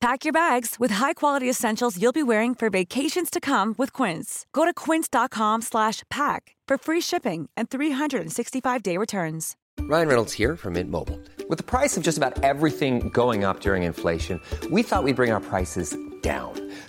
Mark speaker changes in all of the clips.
Speaker 1: Pack your bags with high-quality essentials you'll be wearing for vacations to come with Quince. Go to quince.com/pack for free shipping and 365-day returns.
Speaker 2: Ryan Reynolds here from Mint Mobile. With the price of just about everything going up during inflation, we thought we'd bring our prices down.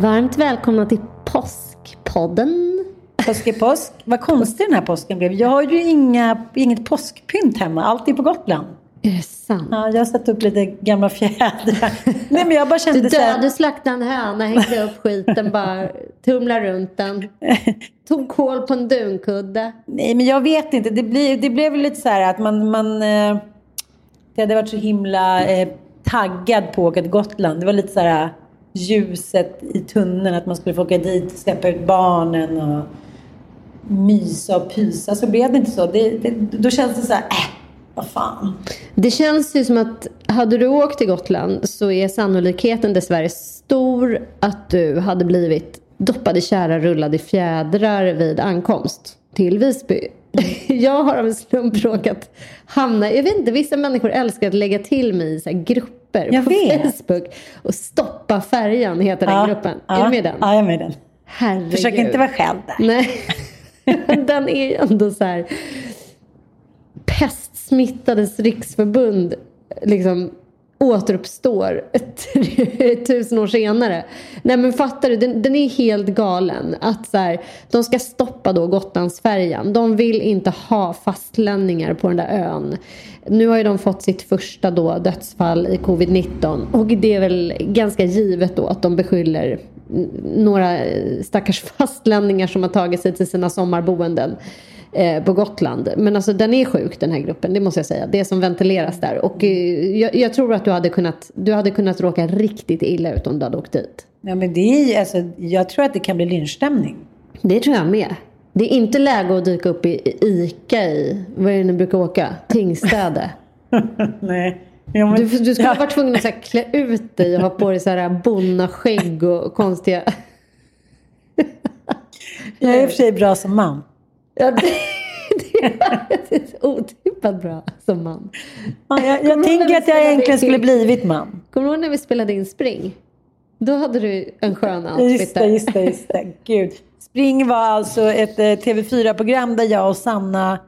Speaker 3: Varmt välkomna till Påskpodden.
Speaker 4: Påsk är påsk. Vad konstig den här påsken blev. Jag har ju inga, inget påskpynt hemma. Allt är på Gotland.
Speaker 3: Är det sant?
Speaker 4: Ja, jag har satt upp lite gamla fjädrar. Nej, men jag bara kände
Speaker 3: Du
Speaker 4: här-
Speaker 3: dödade, slaktade en höna, hängde upp skiten, bara tumlade runt den. Tog kål på en dunkudde.
Speaker 4: Nej, men jag vet inte. Det, blir, det blev lite så här att man... man eh, det hade varit så himla eh, taggad på att åka till Gotland. Det var lite så här ljuset i tunneln. Att man skulle få åka dit, släppa ut barnen och mysa och pysa. Så blev det inte så. Det, det, då känns det så här, äh, vad fan.
Speaker 3: Det känns ju som att hade du åkt till Gotland så är sannolikheten dessvärre stor att du hade blivit doppad i kära, rullad i fjädrar vid ankomst till Visby. Jag har av en slump råkat hamna, jag vet inte, vissa människor älskar att lägga till mig i så grupper
Speaker 4: Jag
Speaker 3: på
Speaker 4: vet.
Speaker 3: Facebook. Och Stoppa färjan heter den gruppen. Är du med den?
Speaker 4: Ja, jag är med den.
Speaker 3: Herregud.
Speaker 4: Försök inte vara själv där.
Speaker 3: Nej. Den är ju ändå så här. Pestsmittades riksförbund liksom återuppstår tusen år senare. Nej men fattar du, den, den är helt galen. Att så här, de ska stoppa då Gotlandsfärjan. De vill inte ha fastlänningar på den där ön. Nu har ju de fått sitt första då dödsfall i covid-19 och det är väl ganska givet då att de beskyller några eh, stackars fastlänningar som har tagit sig till sina sommarboenden eh, på Gotland. Men alltså den är sjuk den här gruppen, det måste jag säga. Det som ventileras där. Och eh, jag, jag tror att du hade, kunnat, du hade kunnat råka riktigt illa ut om du hade åkt dit.
Speaker 4: Ja, men det är, alltså, jag tror att det kan bli lynchstämning.
Speaker 3: Det tror jag med. Det är inte läge att dyka upp i ICA i, vad är det ni brukar åka? Tingstäde.
Speaker 4: Nej. Ja, men,
Speaker 3: Du, du skulle
Speaker 4: ja,
Speaker 3: varit tvungen att så här, klä ut dig och ha på dig så här bonnaskägg och konstiga...
Speaker 4: jag är i och för sig bra som man.
Speaker 3: Ja, det, det är otippat bra som man.
Speaker 4: Ja, jag jag tänker att jag egentligen
Speaker 3: in-
Speaker 4: skulle blivit man.
Speaker 3: Kommer du ihåg när vi spelade in Spring? Då hade du en skön outfit
Speaker 4: Just det, just det, just det. Gud. Spring var alltså ett eh, TV4-program där jag och Sanna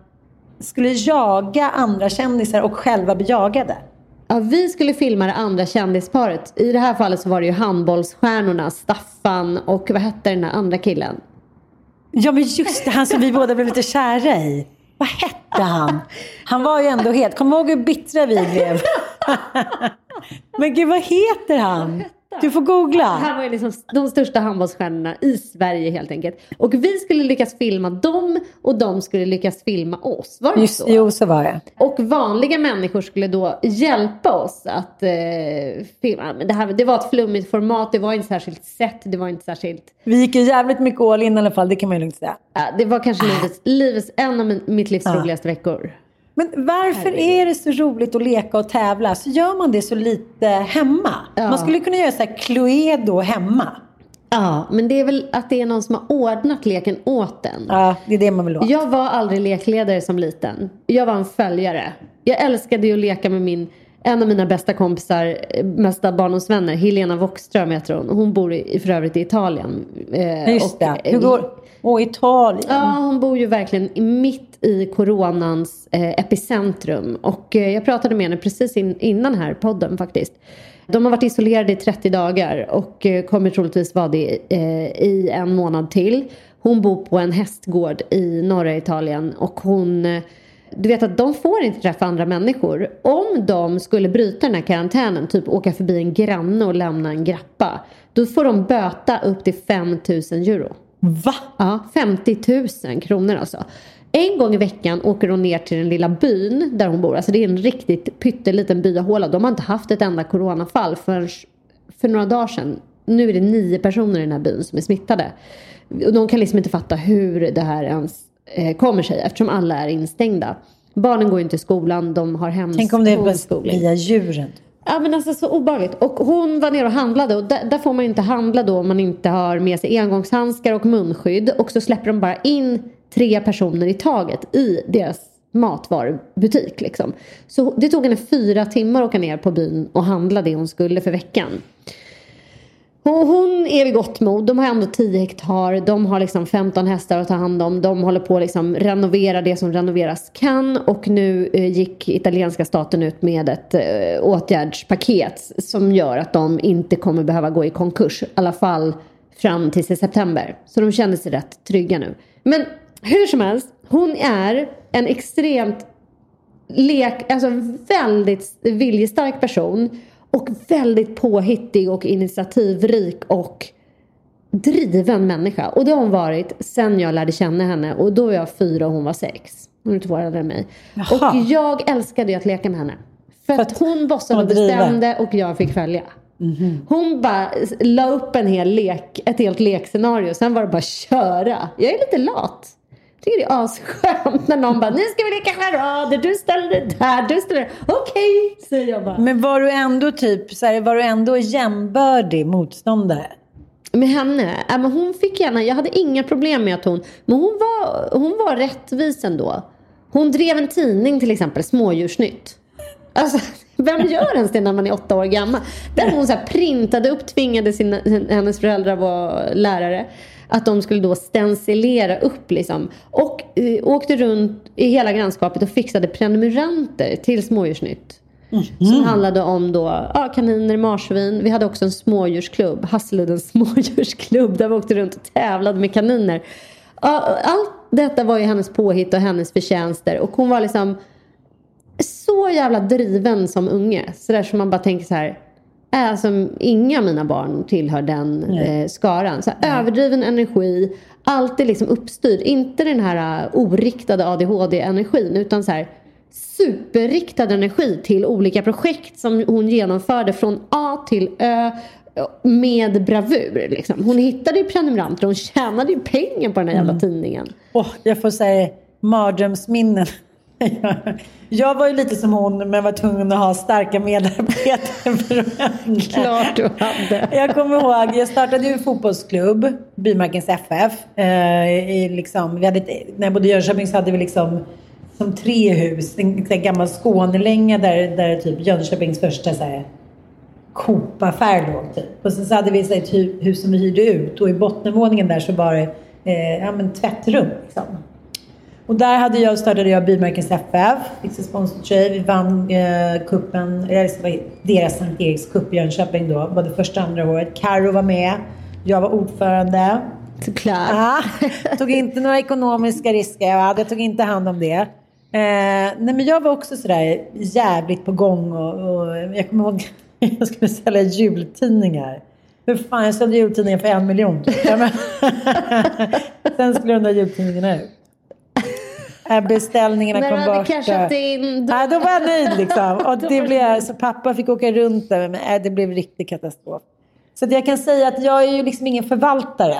Speaker 4: skulle jaga andra kändisar och själva bli jagade.
Speaker 3: Ja, vi skulle filma det andra kändisparet. I det här fallet så var det ju handbollsstjärnorna Staffan och vad hette den där andra killen?
Speaker 4: Ja, men just det, han som vi båda blev lite kära i. Vad hette han? Han var ju ändå helt... Kom ihåg hur bittra vi blev? men gud, vad heter han? Du får googla.
Speaker 3: Han var ju liksom de största handbollsstjärnorna i Sverige helt enkelt. Och vi skulle lyckas filma dem och de skulle lyckas filma oss. Var det
Speaker 4: Just,
Speaker 3: så?
Speaker 4: jo, så var det.
Speaker 3: Och vanliga människor skulle då hjälpa oss att eh, filma. Men det, här, det var ett flummigt format, det var inte särskilt sett, det var inte särskilt...
Speaker 4: Vi gick ju jävligt mycket all in i alla fall, det kan man ju lugnt säga.
Speaker 3: Ja, det var kanske livets, livets, en av min, mitt livs
Speaker 4: Ja.
Speaker 3: roligaste veckor.
Speaker 4: Men varför är det så roligt att leka och tävla? Så gör man det så lite hemma.
Speaker 3: Ja.
Speaker 4: Man skulle kunna göra så här Cluedo hemma.
Speaker 3: Ja, men det är väl att det är någon som har ordnat leken åt en.
Speaker 4: Ja, det är det man vill ha.
Speaker 3: Jag var aldrig lekledare som liten. Jag var en följare. Jag älskade ju att leka med min, en av mina bästa kompisar, eh, mesta barndomsvänner, Helena Wokström heter hon. Hon bor i, för övrigt i Italien. Eh,
Speaker 4: Just
Speaker 3: och,
Speaker 4: det. Hur går... Åh, Italien.
Speaker 3: Ja, hon bor ju verkligen i- mitt i coronans eh, epicentrum. Och eh, jag pratade med henne precis in, innan här podden faktiskt. De har varit isolerade i 30 dagar och eh, kommer troligtvis vara det i en månad till. Hon bor på en hästgård i norra Italien och hon du vet att de får inte träffa andra människor. Om de skulle bryta den här karantänen, typ åka förbi en granne och lämna en grappa, då får de böta upp till 5 000 euro.
Speaker 4: Va?
Speaker 3: Ja, 50 000 kronor alltså. En gång i veckan åker hon ner till den lilla byn där hon bor. Alltså det är en riktigt pytteliten byahåla. De har inte haft ett enda coronafall för, för några dagar sedan. Nu är det nio personer i den här byn som är smittade. Och de kan liksom inte fatta hur det här ens eh, kommer sig eftersom alla är instängda. Barnen går inte i skolan, de har hems
Speaker 4: Tänk om det är via djuren.
Speaker 3: Ja men alltså så obehagligt. Och hon var nere och handlade och där, där får man ju inte handla då om man inte har med sig engångshandskar och munskydd. Och så släpper de bara in tre personer i taget i deras matvarubutik liksom. Så det tog henne fyra timmar att åka ner på byn och handla det hon skulle för veckan. Och hon är vid gott mod. De har ändå 10 hektar. De har liksom 15 hästar att ta hand om. De håller på att liksom renovera det som renoveras kan. Och nu eh, gick italienska staten ut med ett eh, åtgärdspaket som gör att de inte kommer behöva gå i konkurs. I alla fall fram till september. Så de känner sig rätt trygga nu. Men hur som helst, hon är en extremt lek, alltså väldigt viljestark person och väldigt påhittig och initiativrik och driven människa. Och det har hon varit sen jag lärde känna henne och då var jag fyra och hon var sex. Hon är två år äldre än mig.
Speaker 4: Jaha.
Speaker 3: Och jag älskade ju att leka med henne. För, att hon bossade och bestämde och jag fick följa. Hon bara la upp en hel lek, ett helt lekscenario. Sen var det bara köra. Jag är lite lat. Tycker det är asskönt när någon bara, nu ska vi leka charader, du ställer det där, du ställer det Okej, säger jag bara.
Speaker 4: Men var du ändå typ, så här, var du ändå jämbördig motståndare?
Speaker 3: Med henne? Ja, men hon fick gärna, jag hade inga problem med att hon, men hon var, hon var rättvis ändå. Hon drev en tidning till exempel, Smådjursnytt. Alltså, vem gör ens det när man är åtta år gammal? Där hon så här printade upp, tvingade sina, hennes föräldrar var lärare, att de skulle då stencilera upp liksom. Och eh, åkte runt i hela grannskapet och fixade prenumeranter till Smådjursnytt. Som handlade om då, ja, kaniner, marsvin. Vi hade också en smådjursklubb, Hasseluddens smådjursklubb. Där vi åkte runt och tävlade med kaniner. Ja, Allt detta var ju hennes påhitt och hennes förtjänster. Och hon var liksom så jävla driven som unge. Så där som man bara tänker så här. Alltså, inga av mina barn tillhör den eh, skaran. Så här, överdriven energi, alltid liksom uppstyrd. Inte den här uh, oriktade ADHD-energin utan så här superriktad energi till olika projekt som hon genomförde från A till Ö med bravur. Liksom. Hon hittade ju prenumeranter, hon tjänade ju pengar på den här jävla tidningen.
Speaker 4: Åh, jag får säga mardrömsminnen. Jag var ju lite som hon, men var tvungen att ha starka medarbetare för att.
Speaker 3: Klart du hade.
Speaker 4: Jag kommer ihåg, jag startade ju en fotbollsklubb, Bymarkens FF. Eh, i liksom, vi hade när jag bodde i Jönköping så hade vi liksom som tre hus. En, en gammal Skånelänga där, där typ Jönköpings första så här, Coop-affär låg typ. Och sen så hade vi så här, ett hu- hus som vi hyrde ut och i bottenvåningen där så var det eh, ja, men tvättrum. Liksom. Och där hade jag, startade jag Bilmärkens FF, fick sponsrat tjej. Vi vann eh, kuppen, eller det var deras Sankt Eriks cup i Jönköping då, både första och andra året. Karo var med, jag var ordförande.
Speaker 3: Såklart.
Speaker 4: Ja, tog inte några ekonomiska risker, jag, jag tog inte hand om det. Eh, nej men jag var också sådär jävligt på gång och, och jag kommer ihåg jag skulle sälja jultidningar. Hur fan, jag sålde jultidningar för en miljon. Sen skulle de där jultidningarna ut. Beställningarna
Speaker 3: När
Speaker 4: kom
Speaker 3: du hade
Speaker 4: bort.
Speaker 3: cashat in.
Speaker 4: Ja, då var jag nöjd liksom. Och det blev, så pappa fick åka runt där, men äh, det blev riktig katastrof. Så jag kan säga att jag är ju liksom ingen förvaltare.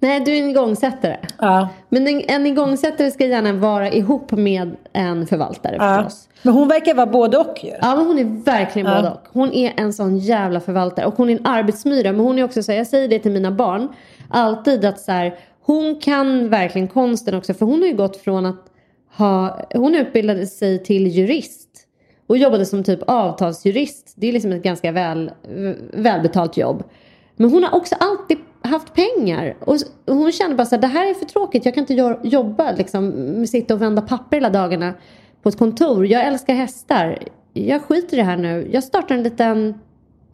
Speaker 3: Nej, du är en igångsättare.
Speaker 4: Ja.
Speaker 3: Men en, en igångsättare ska gärna vara ihop med en förvaltare
Speaker 4: Ja.
Speaker 3: förstås.
Speaker 4: Men hon verkar vara både och ju.
Speaker 3: Ja, men hon är verkligen
Speaker 4: Ja.
Speaker 3: både och. Hon är en sån jävla förvaltare. Och hon är en arbetsmyra. Men hon är också så här, jag säger det till mina barn. Alltid att så här, hon kan verkligen konsten också. För hon har ju gått från att ha, hon utbildade sig till jurist. Och jobbade som typ avtalsjurist. Det är liksom ett ganska väl, välbetalt jobb. Men hon har också alltid haft pengar. Och hon kände bara så här, det här är för tråkigt. Jag kan inte jobba liksom, sitta och vända papper hela dagarna på ett kontor. Jag älskar hästar. Jag skiter i det här nu. Jag startar en liten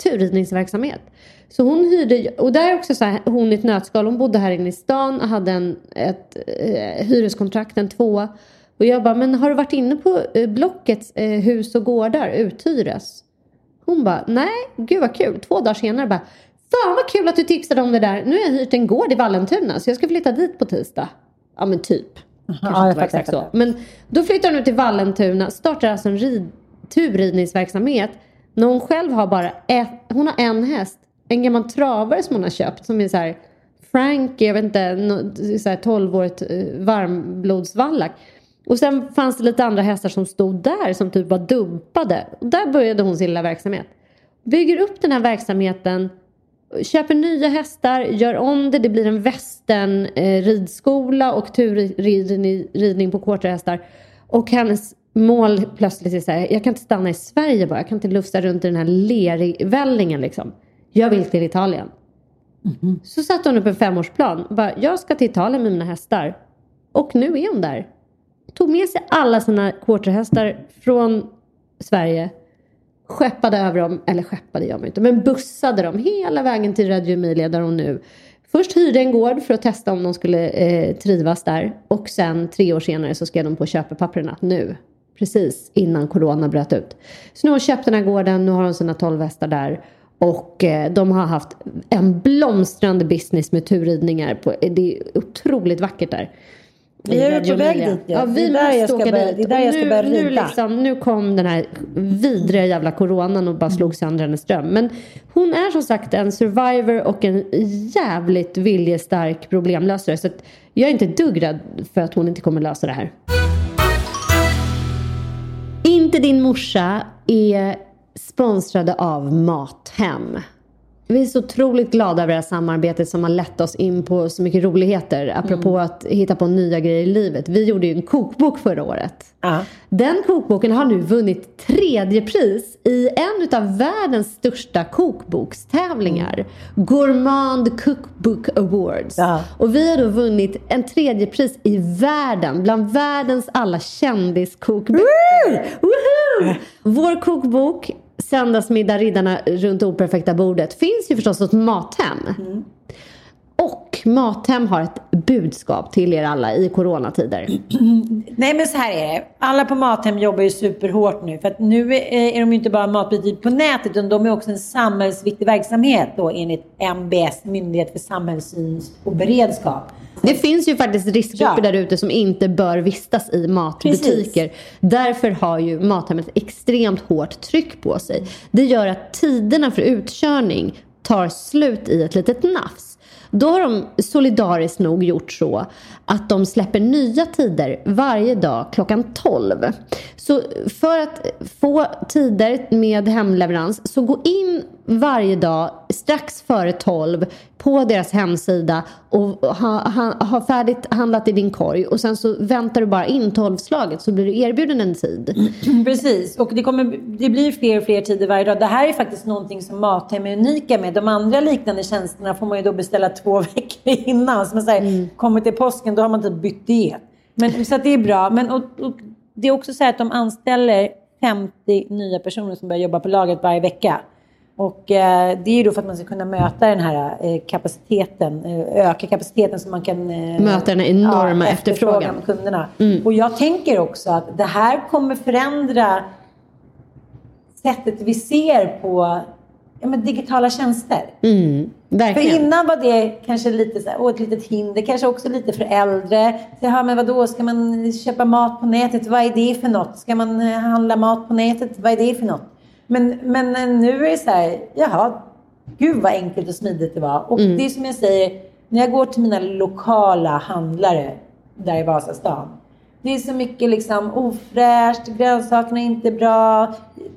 Speaker 3: turridningsverksamhet. Så hon hyrde, och där är också så här, hon i ett nötskal. Hon bodde här inne i stan och hade en, ett eh, hyreskontrakt, en tvåa. Och jag bara, men har du varit inne på eh, Blockets eh, hus och gårdar, uthyres? Hon bara, nej, gud vad kul. Två dagar senare bara, fan vad kul att du tipsade om det där. Nu har jag hyrt en gård i Vallentuna så jag ska flytta dit på tisdag. Ja men typ. Kanske
Speaker 4: Ja,
Speaker 3: inte var exakt så. Men då flyttar hon ut till Vallentuna, startar alltså en rid, turridningsverksamhet. När hon själv har bara ett, hon har en häst. En gammal travare som hon har köpt som är så här Frankie, jag vet inte, så här 12-årigt eh, varmblodsvallack. Och sen fanns det lite andra hästar som stod där som typ var dumpade. Och där började hon sin lilla verksamhet. Bygger upp den här verksamheten köper nya hästar, gör om det, det blir en västern eh, ridskola och turridning ridning på quarterhästar. Och hennes mål plötsligt är så här, jag kan inte stanna i Sverige bara, jag kan inte lufsa runt i den här lervällingen liksom. Jag vill till Italien. Så satte hon upp en femårsplan. Bara, jag ska till Italien med mina hästar. Och nu är hon där. Tog med sig alla sina quarterhästar från Sverige skeppade över dem, eller skeppade gör man inte, men bussade dem hela vägen till Reggio Emilia där hon nu först hyrde en gård för att testa om de skulle eh, trivas där och sen tre år senare så skrev de på köpepapperna nu. Precis innan corona bröt ut. Så nu har hon köpt den här gården, nu har hon sina 12 hästar där och eh, de har haft en blomstrande business med turridningar. På, det är otroligt vackert där.
Speaker 4: Vi är på väg dit.
Speaker 3: Ja,
Speaker 4: Det
Speaker 3: vi
Speaker 4: är där
Speaker 3: måste åka
Speaker 4: börja-
Speaker 3: dit.
Speaker 4: det är där
Speaker 3: Och
Speaker 4: jag ska
Speaker 3: nu,
Speaker 4: börja
Speaker 3: nu,
Speaker 4: rida.
Speaker 3: liksom, nu kom den här vidriga jävla coronan och bara slog sönder hennes dröm. Men hon är som sagt en survivor och en jävligt viljestark problemlösare. Så jag är inte dugg rädd för att hon inte kommer lösa det här. Inte din morsa är sponsrade av Mathem. Vi är så otroligt glada över det här samarbetet som har lett oss in på så mycket roligheter. Apropå
Speaker 4: Mm.
Speaker 3: att hitta på nya grejer i livet. Vi gjorde ju en kokbok förra året.
Speaker 4: Ja.
Speaker 3: Den kokboken har nu vunnit tredje pris i en av världens största kokbokstävlingar. Gourmand Cookbook Awards.
Speaker 4: Ja.
Speaker 3: Och vi har då vunnit en tredje pris i världen bland världens alla kändiskokböcker. Woohoo! Vår kokbok Söndagsmiddag Riddarna runt operfekta bordet finns ju förstås hos Mathem. Mm. Och Mathem har ett budskap till er alla i coronatider.
Speaker 4: Nej men så här är det. Alla på Mathem jobbar ju superhårt nu. För att nu är är de ju inte bara matbutik på nätet utan de är också en samhällsviktig verksamhet då enligt MBS, Myndighet för samhällssyns och beredskap.
Speaker 3: Det finns ju faktiskt riskgrupper
Speaker 4: Ja.
Speaker 3: där ute som inte bör vistas i matbutiker. Därför har ju Mathem ett extremt hårt tryck på sig. Det gör att tiderna för utkörning tar slut i ett litet nafs. Då har de solidariskt nog gjort så att de släpper nya tider varje dag klockan 12. Så för att få tider med hemleverans så gå in varje dag strax före 12 på deras hemsida och ha, ha, ha färdigt handlat i din korg och sen så väntar du bara in 12-slaget så blir du erbjuden en tid.
Speaker 4: Precis, och det, kommer, det blir fler och fler tider varje dag. Det här är faktiskt någonting som Mathem är unika med. De andra liknande tjänsterna får man ju då beställa två veckor innan. Så man säger, kommer till påsken, då har man typ bytt diet. Men, så det är bra. Men, och, och, det är också så här att de anställer 50 nya personer som börjar jobba på lagret varje vecka. Och eh, det är då för att man ska kunna möta den här eh, kapaciteten, eh, öka kapaciteten så man kan eh,
Speaker 3: Möta den enorma efterfrågan.
Speaker 4: med kunderna. Och jag tänker också att det här kommer förändra sättet vi ser på ja, men digitala tjänster.
Speaker 3: Mm,
Speaker 4: För innan var det kanske lite så här, åh, ett litet hinder, kanske också lite för äldre. Så, ja, men vadå, ska man köpa mat på nätet? Vad är det för något? Ska man eh, handla mat på nätet? Vad är det för något? Men, men nu är det så här, jaha, gud vad enkelt och smidigt det var. Och det är som jag säger, när jag går till mina lokala handlare där i Vasastan. Det är så mycket liksom ofräscht, grönsakerna är inte bra,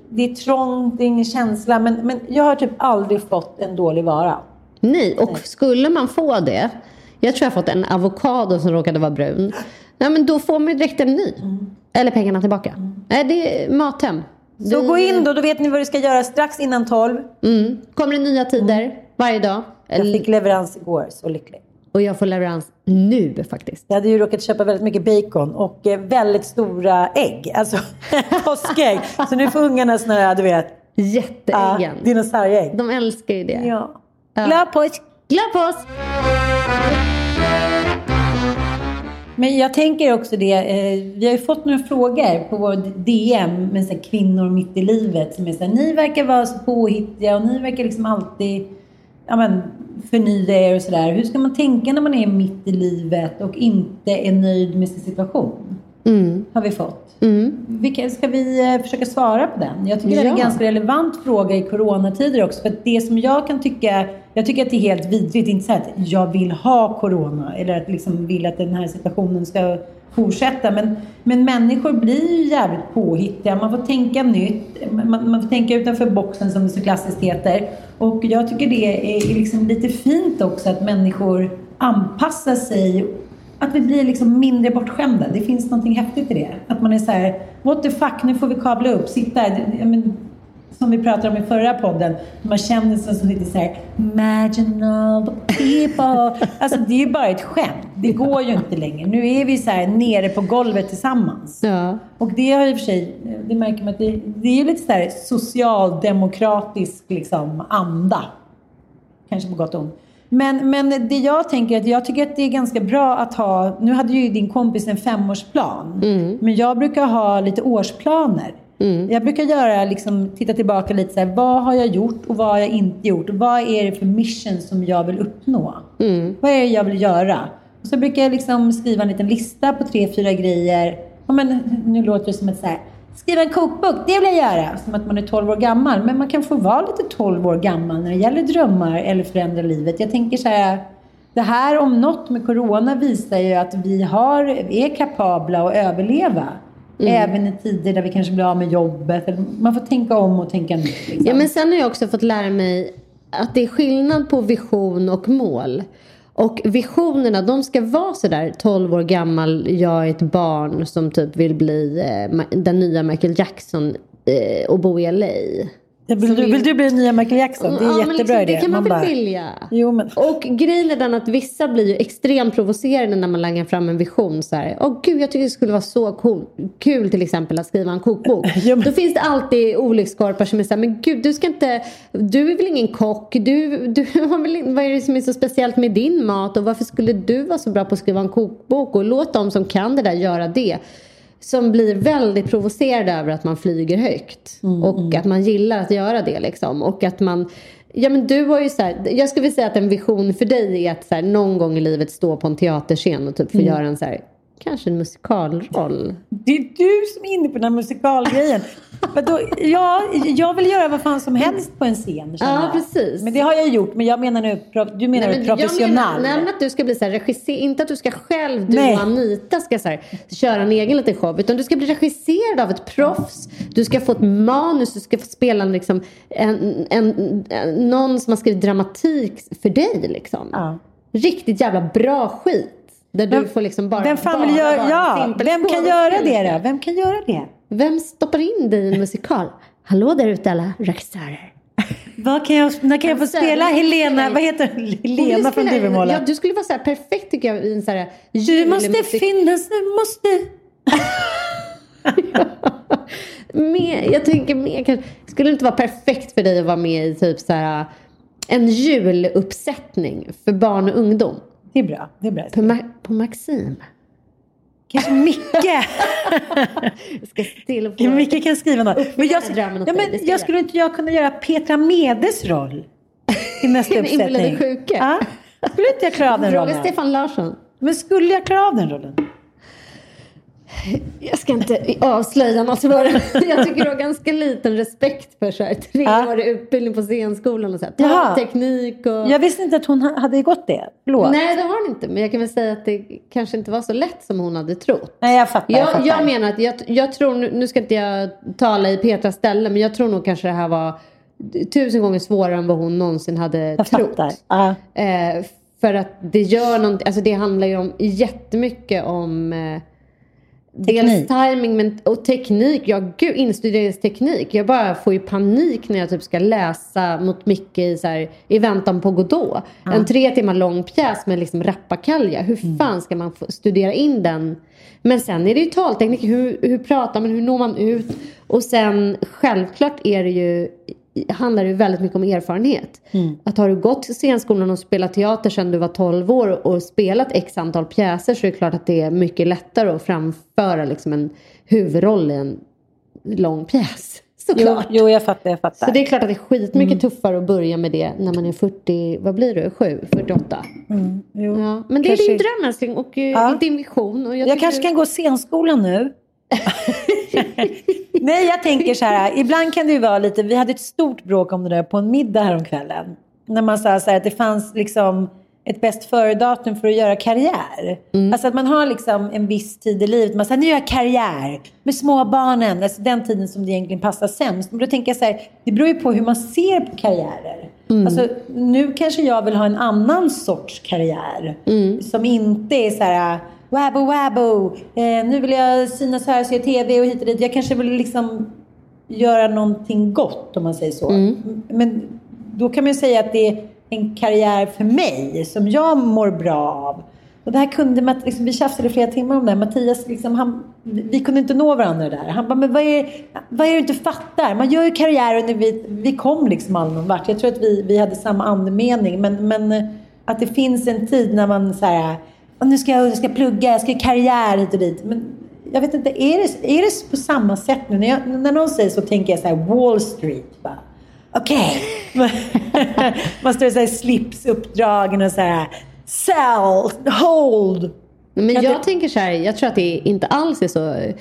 Speaker 4: det är trångt, det är ingen känsla. Men, men jag har typ aldrig fått en dålig vara.
Speaker 3: Nej, och skulle man få det. Jag tror jag har fått en avokado som råkade vara brun. Nej, men då får man ju direkt en ny. Eller pengarna tillbaka. Nej, det är Mathem.
Speaker 4: Så
Speaker 3: Vi-
Speaker 4: gå in då, då vet ni vad du ska göra strax innan 12.
Speaker 3: Mm. Kommer det nya tider varje dag.
Speaker 4: Jag fick leverans igår, så lycklig.
Speaker 3: Och jag får leverans nu faktiskt.
Speaker 4: Jag hade ju råkat köpa väldigt mycket bacon och eh, väldigt stora ägg. Alltså påskägg. Så nu får ungarna såna här, du vet,
Speaker 3: Jätteäggen.
Speaker 4: dinosaurieägg.
Speaker 3: De älskar ju det.
Speaker 4: Ja. Glad påsk!
Speaker 3: Glad påsk!
Speaker 4: Men jag tänker också det, eh, vi har ju fått några frågor på vår DM med så här, kvinnor mitt i livet som är så här, ni verkar vara så påhittiga och ni verkar liksom alltid ja, men, förnya er och sådär. Hur ska man tänka när man är mitt i livet och inte är nöjd med sin situation?
Speaker 3: Mm.
Speaker 4: Har vi fått. Vilka, ska vi eh, försöka svara på den? Jag tycker det är en
Speaker 3: Ja.
Speaker 4: ganska relevant fråga i coronatider också. För det som jag kan tycka, jag tycker att det är helt vidrigt. Det är inte så att jag vill ha corona eller att liksom vill att den här situationen ska fortsätta. Men, men människor blir ju jävligt påhittiga. Man får tänka nytt. Man, man får tänka utanför boxen som det så klassiskt heter. Och jag tycker det är, är liksom lite fint också att människor anpassar sig att vi blir liksom mindre bortskämda. Det finns någonting häftigt i det. Att man är så här, what the fuck, nu får vi kabla upp, sitta här. Men, som vi pratade om i förra podden, de här kändisen som sitter så här, marginal people. Alltså det är ju bara ett skämt. Det går ju inte längre. Nu är vi så här nere på golvet tillsammans.
Speaker 3: Ja.
Speaker 4: Och det har i och för sig, det märker man att det, det är ju lite så här socialdemokratisk liksom anda. Kanske på gott och ont. Men, men det jag tänker är att jag tycker att det är ganska bra att ha, nu hade ju din kompis en femårsplan. Men jag brukar ha lite årsplaner. Jag brukar göra, liksom, titta tillbaka lite så här, vad har jag gjort och vad har jag inte gjort? Vad är det för mission som jag vill uppnå? Vad är det jag vill göra? Och så brukar jag liksom skriva en liten lista på tre, fyra grejer. Ja, men, nu låter det som ett så här, skriva en kokbok, det vill jag göra. Som att man är 12 år gammal. Men man kan få vara lite 12 år gammal när det gäller drömmar eller förändra livet. Jag tänker så här, det här om något med corona visar ju att vi har, är kapabla att överleva. Även i tider där vi kanske blir av med jobbet. Man får tänka om och tänka nytt. Liksom.
Speaker 3: Ja, men sen har jag också fått lära mig att det är skillnad på vision och mål. Och visionerna, de ska vara sådär 12 år gammal, jag är ett barn som typ vill bli eh, den nya Michael Jackson eh, och bo i LA
Speaker 4: vill, du, vill du bli nya Michael Jackson? Det är
Speaker 3: Ja,
Speaker 4: jättebra
Speaker 3: liksom,
Speaker 4: idé.
Speaker 3: Det kan man, väl
Speaker 4: bara,
Speaker 3: vilja.
Speaker 4: Jo, men...
Speaker 3: Och grejen är den att vissa blir ju extremt provocerade när man langar fram en vision. Så här, Åh gud, jag tycker det skulle vara så cool, kul till exempel att skriva en kokbok.
Speaker 4: Ja, men-
Speaker 3: Då finns det alltid olyckskorpar som är så här, men gud du ska inte, du är väl ingen kock, du, du väl, vad är det som är så speciellt med din mat och varför skulle du vara så bra på att skriva en kokbok och låt de som kan det där göra det. Som blir väldigt provocerade över att man flyger högt. och att man gillar att göra det liksom. Och att man Ja men du har ju så här, jag skulle vilja säga att en vision för dig är att så här, någon gång i livet stå på en teaterscen och typ få göra en så här, kanske en musikalroll.
Speaker 4: Det är du som är inne på den här musikalgrejen. Ja, jag vill göra vad fan som helst på en scen.
Speaker 3: Ja,
Speaker 4: jag.
Speaker 3: precis.
Speaker 4: Men det har jag gjort. Men jag menar nu, du menar
Speaker 3: Nej, men jag
Speaker 4: professionell.
Speaker 3: menar- Nej att du ska bli så här regisser, inte att du ska själv, du
Speaker 4: Nej.
Speaker 3: och Anita ska så här, köra en egen liten show. Utan du ska bli regisserad av ett proffs. Du ska få ett manus, du ska få spela liksom, en, en, en, någon som har skrivit dramatik för dig liksom.
Speaker 4: Ja.
Speaker 3: Riktigt jävla bra skit. Där du får liksom bara
Speaker 4: Vem fan
Speaker 3: bara
Speaker 4: vill göra,
Speaker 3: vara en
Speaker 4: ja, vem kan göra det då? Vem kan göra det?
Speaker 3: Vem stoppar in dig i en musikal? Hallå där ute alla regissörer.
Speaker 4: Vad kan jag, när kan jag få
Speaker 3: Alltså,
Speaker 4: spela Helena, vad heter Helena från Duvemåla.
Speaker 3: Ja, du skulle vara så här perfekt tycker jag i en så här
Speaker 4: du måste finnas, du måste...
Speaker 3: Mer, jag tänker mer kanske, skulle det inte vara perfekt för dig att vara med i typ så här en juluppsättning för barn och ungdom
Speaker 4: Det är bra. Det är bra.
Speaker 3: på, Ma- på Maxim?
Speaker 4: Kanske Micke.
Speaker 3: Jag ska till få...
Speaker 4: Ja, Micke kan skriva något. Men jag,
Speaker 3: drömmen
Speaker 4: ja, men jag skulle inte jag kunna göra Petra Medes roll i nästa
Speaker 3: Den inbillade
Speaker 4: uppsättning?
Speaker 3: sjuka.
Speaker 4: Ja. Skulle inte jag klara av den
Speaker 3: Fråga
Speaker 4: rollen?
Speaker 3: Stefan Larsson.
Speaker 4: Men skulle jag klara av den rollen?
Speaker 3: Jag ska inte avslöja något för Jag tycker du har ganska liten respekt för så här treårig utbildning på scenskolan och så här, teknik och...
Speaker 4: Jag visste inte att hon ha- hade gått det. Förlåt.
Speaker 3: Nej, det har hon inte. Men jag kan väl säga att det kanske inte var så lätt som hon hade trott.
Speaker 4: Nej, jag fattar. Jag,
Speaker 3: Jag,
Speaker 4: fattar.
Speaker 3: jag menar att jag, jag tror, nu nu ska inte jag tala i Petras ställe, men jag tror nog kanske det här var tusen gånger svårare än vad hon någonsin hade
Speaker 4: jag
Speaker 3: trott.
Speaker 4: fattar. Ja.
Speaker 3: Eh, för att det gör något, alltså det handlar ju om jättemycket om eh. Dels timing men, och teknik. Ja gud, instuderingsteknik. Jag bara får ju panik när jag typ ska läsa mot Micke i, så här, i väntan på Godot. En tre timmar lång pjäs med liksom rappakalja. Hur
Speaker 4: Mm.
Speaker 3: fan ska man studera in den? Men sen är det ju talteknik. Hur, hur pratar man? Hur når man ut? Och sen självklart är det ju handlar det väldigt mycket om erfarenhet.
Speaker 4: Mm.
Speaker 3: Att har du gått till scenskolan och spelat teater sedan du var 12 år och spelat x antal pjäser så är det klart att det är mycket lättare att framföra liksom en huvudroll i en lång pjäs.
Speaker 4: Jo,
Speaker 3: Såklart.
Speaker 4: jo, jag fattar. Jag fattar.
Speaker 3: Så det är klart att det är skitmycket
Speaker 4: Mm.
Speaker 3: tuffare att börja med det när man är 40, vad blir du, 7, 48?
Speaker 4: Mm, jo.
Speaker 3: Ja. Men det är
Speaker 4: Kanske-
Speaker 3: din dröm älskling och eh,
Speaker 4: Ja.
Speaker 3: din vision. Och jag
Speaker 4: Jag kanske
Speaker 3: du-
Speaker 4: kan gå scenskolan nu. Nej, jag tänker så här. Ibland kan det ju vara lite... Vi hade ett stort bråk om det där på en middag häromkvällen. När man sa så här att det fanns liksom ett bäst före-datum för att göra karriär. Alltså att man har liksom en viss tid i livet. Man säger nu gör jag karriär med småbarnen. Alltså den tiden som det egentligen passar sämst. Men då tänker jag så här, det beror ju på hur man ser på karriärer. Alltså, nu kanske jag vill ha en annan sorts karriär. Som inte är så här, wabbo wabbo, eh, nu vill jag synas här, se tv och hit och dit. Jag kanske vill liksom göra någonting gott om man säger så. Men då kan man ju säga att det är en karriär för mig som jag mår bra av. Och det här kunde man, liksom, vi tjafsade flera timmar om det här. Mattias, liksom, han, vi kunde inte nå varandra där. Han bara, men vad är, vad är det du inte fattar? Man gör ju karriär och vi, vi kom liksom aldrig någon vart. Jag tror att vi, vi hade samma andemening. Men, men att det finns en tid när man så här, "Åh, nu ska jag, jag ska plugga, jag ska göra karriär hit och dit. Men jag vet inte, är det, är det på samma sätt nu? När, jag, när någon säger så tänker jag så här, Wall Street. Bara, Okej. man står så här slipsuppdragen och så här, sell, hold.
Speaker 3: Men
Speaker 4: Jag
Speaker 3: jag, tänker så här, jag tror att det inte alls är så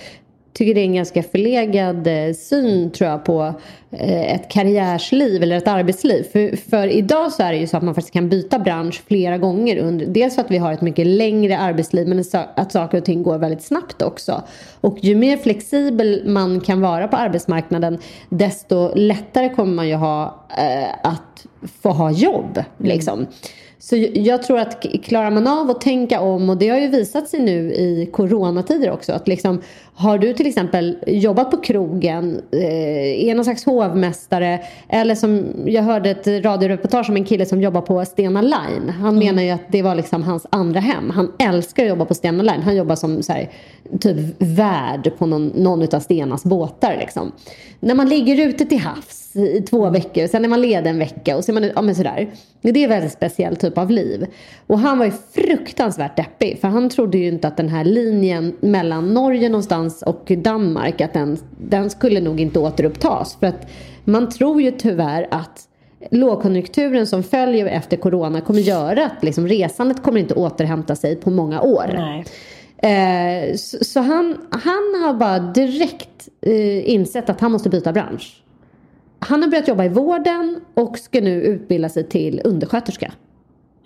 Speaker 3: tycker det är en ganska förlegad eh, syn tror jag på eh, ett karriärsliv eller ett arbetsliv. För, för idag så är det ju så att man faktiskt kan byta bransch flera gånger. Under, dels för att vi har ett mycket längre arbetsliv men att saker och ting går väldigt snabbt också. Och ju mer flexibel man kan vara på arbetsmarknaden desto lättare kommer man ju ha eh, att få ha jobb. Liksom. Så jag tror att klarar man av att tänka om och det har ju visat sig nu i coronatider också att liksom har du till exempel jobbat på krogen, eh, är någon slags hovmästare eller som jag hörde ett radioreportage om en kille som jobbar på Stena Line. Han menar ju att det var liksom hans andra hem. Han älskar att jobba på Stena Line. Han jobbar som så här, typ värd på någon, någon av Stenas båtar liksom. När man ligger ute till havs i två veckor, sen är man ledig en vecka och så är man ja men sådär. Det är en väldigt speciell typ av liv. Och han var ju fruktansvärt deppig för han trodde ju inte att den här linjen mellan Norge någonstans och Danmark att den, den skulle nog inte återupptas. För att man tror ju tyvärr att lågkonjunkturen som följer efter corona kommer göra att liksom resandet kommer inte återhämta sig på många år.
Speaker 4: Nej.
Speaker 3: Eh, så så han, han har bara direkt eh, insett att han måste byta bransch. Han har börjat jobba i vården och ska nu utbilda sig till undersköterska.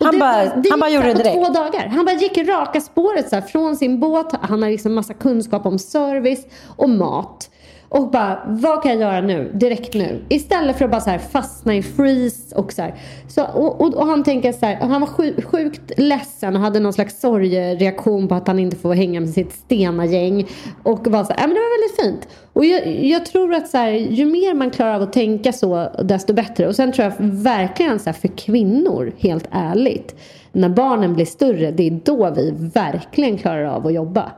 Speaker 4: Han bara-
Speaker 3: det
Speaker 4: han bara gjorde det
Speaker 3: På
Speaker 4: direkt.
Speaker 3: två dagar. Han bara gick raka spåret så här, från sin båt. Han har liksom massa kunskap om service och mat. Och bara, vad kan jag göra nu? Direkt nu. Istället för att bara så här fastna i freeze och så här. Så, och, och, och han tänker så här, han var sju, sjukt ledsen och hade någon slags sorgereaktion på att han inte får hänga med sitt stena-gäng. Och var så här, ja men det var väldigt fint. Och jag, jag tror att så här, ju mer man klarar av att tänka så, desto bättre. Och sen tror jag verkligen så här, för kvinnor, helt ärligt. När barnen blir större, det är då vi verkligen klarar av att jobba.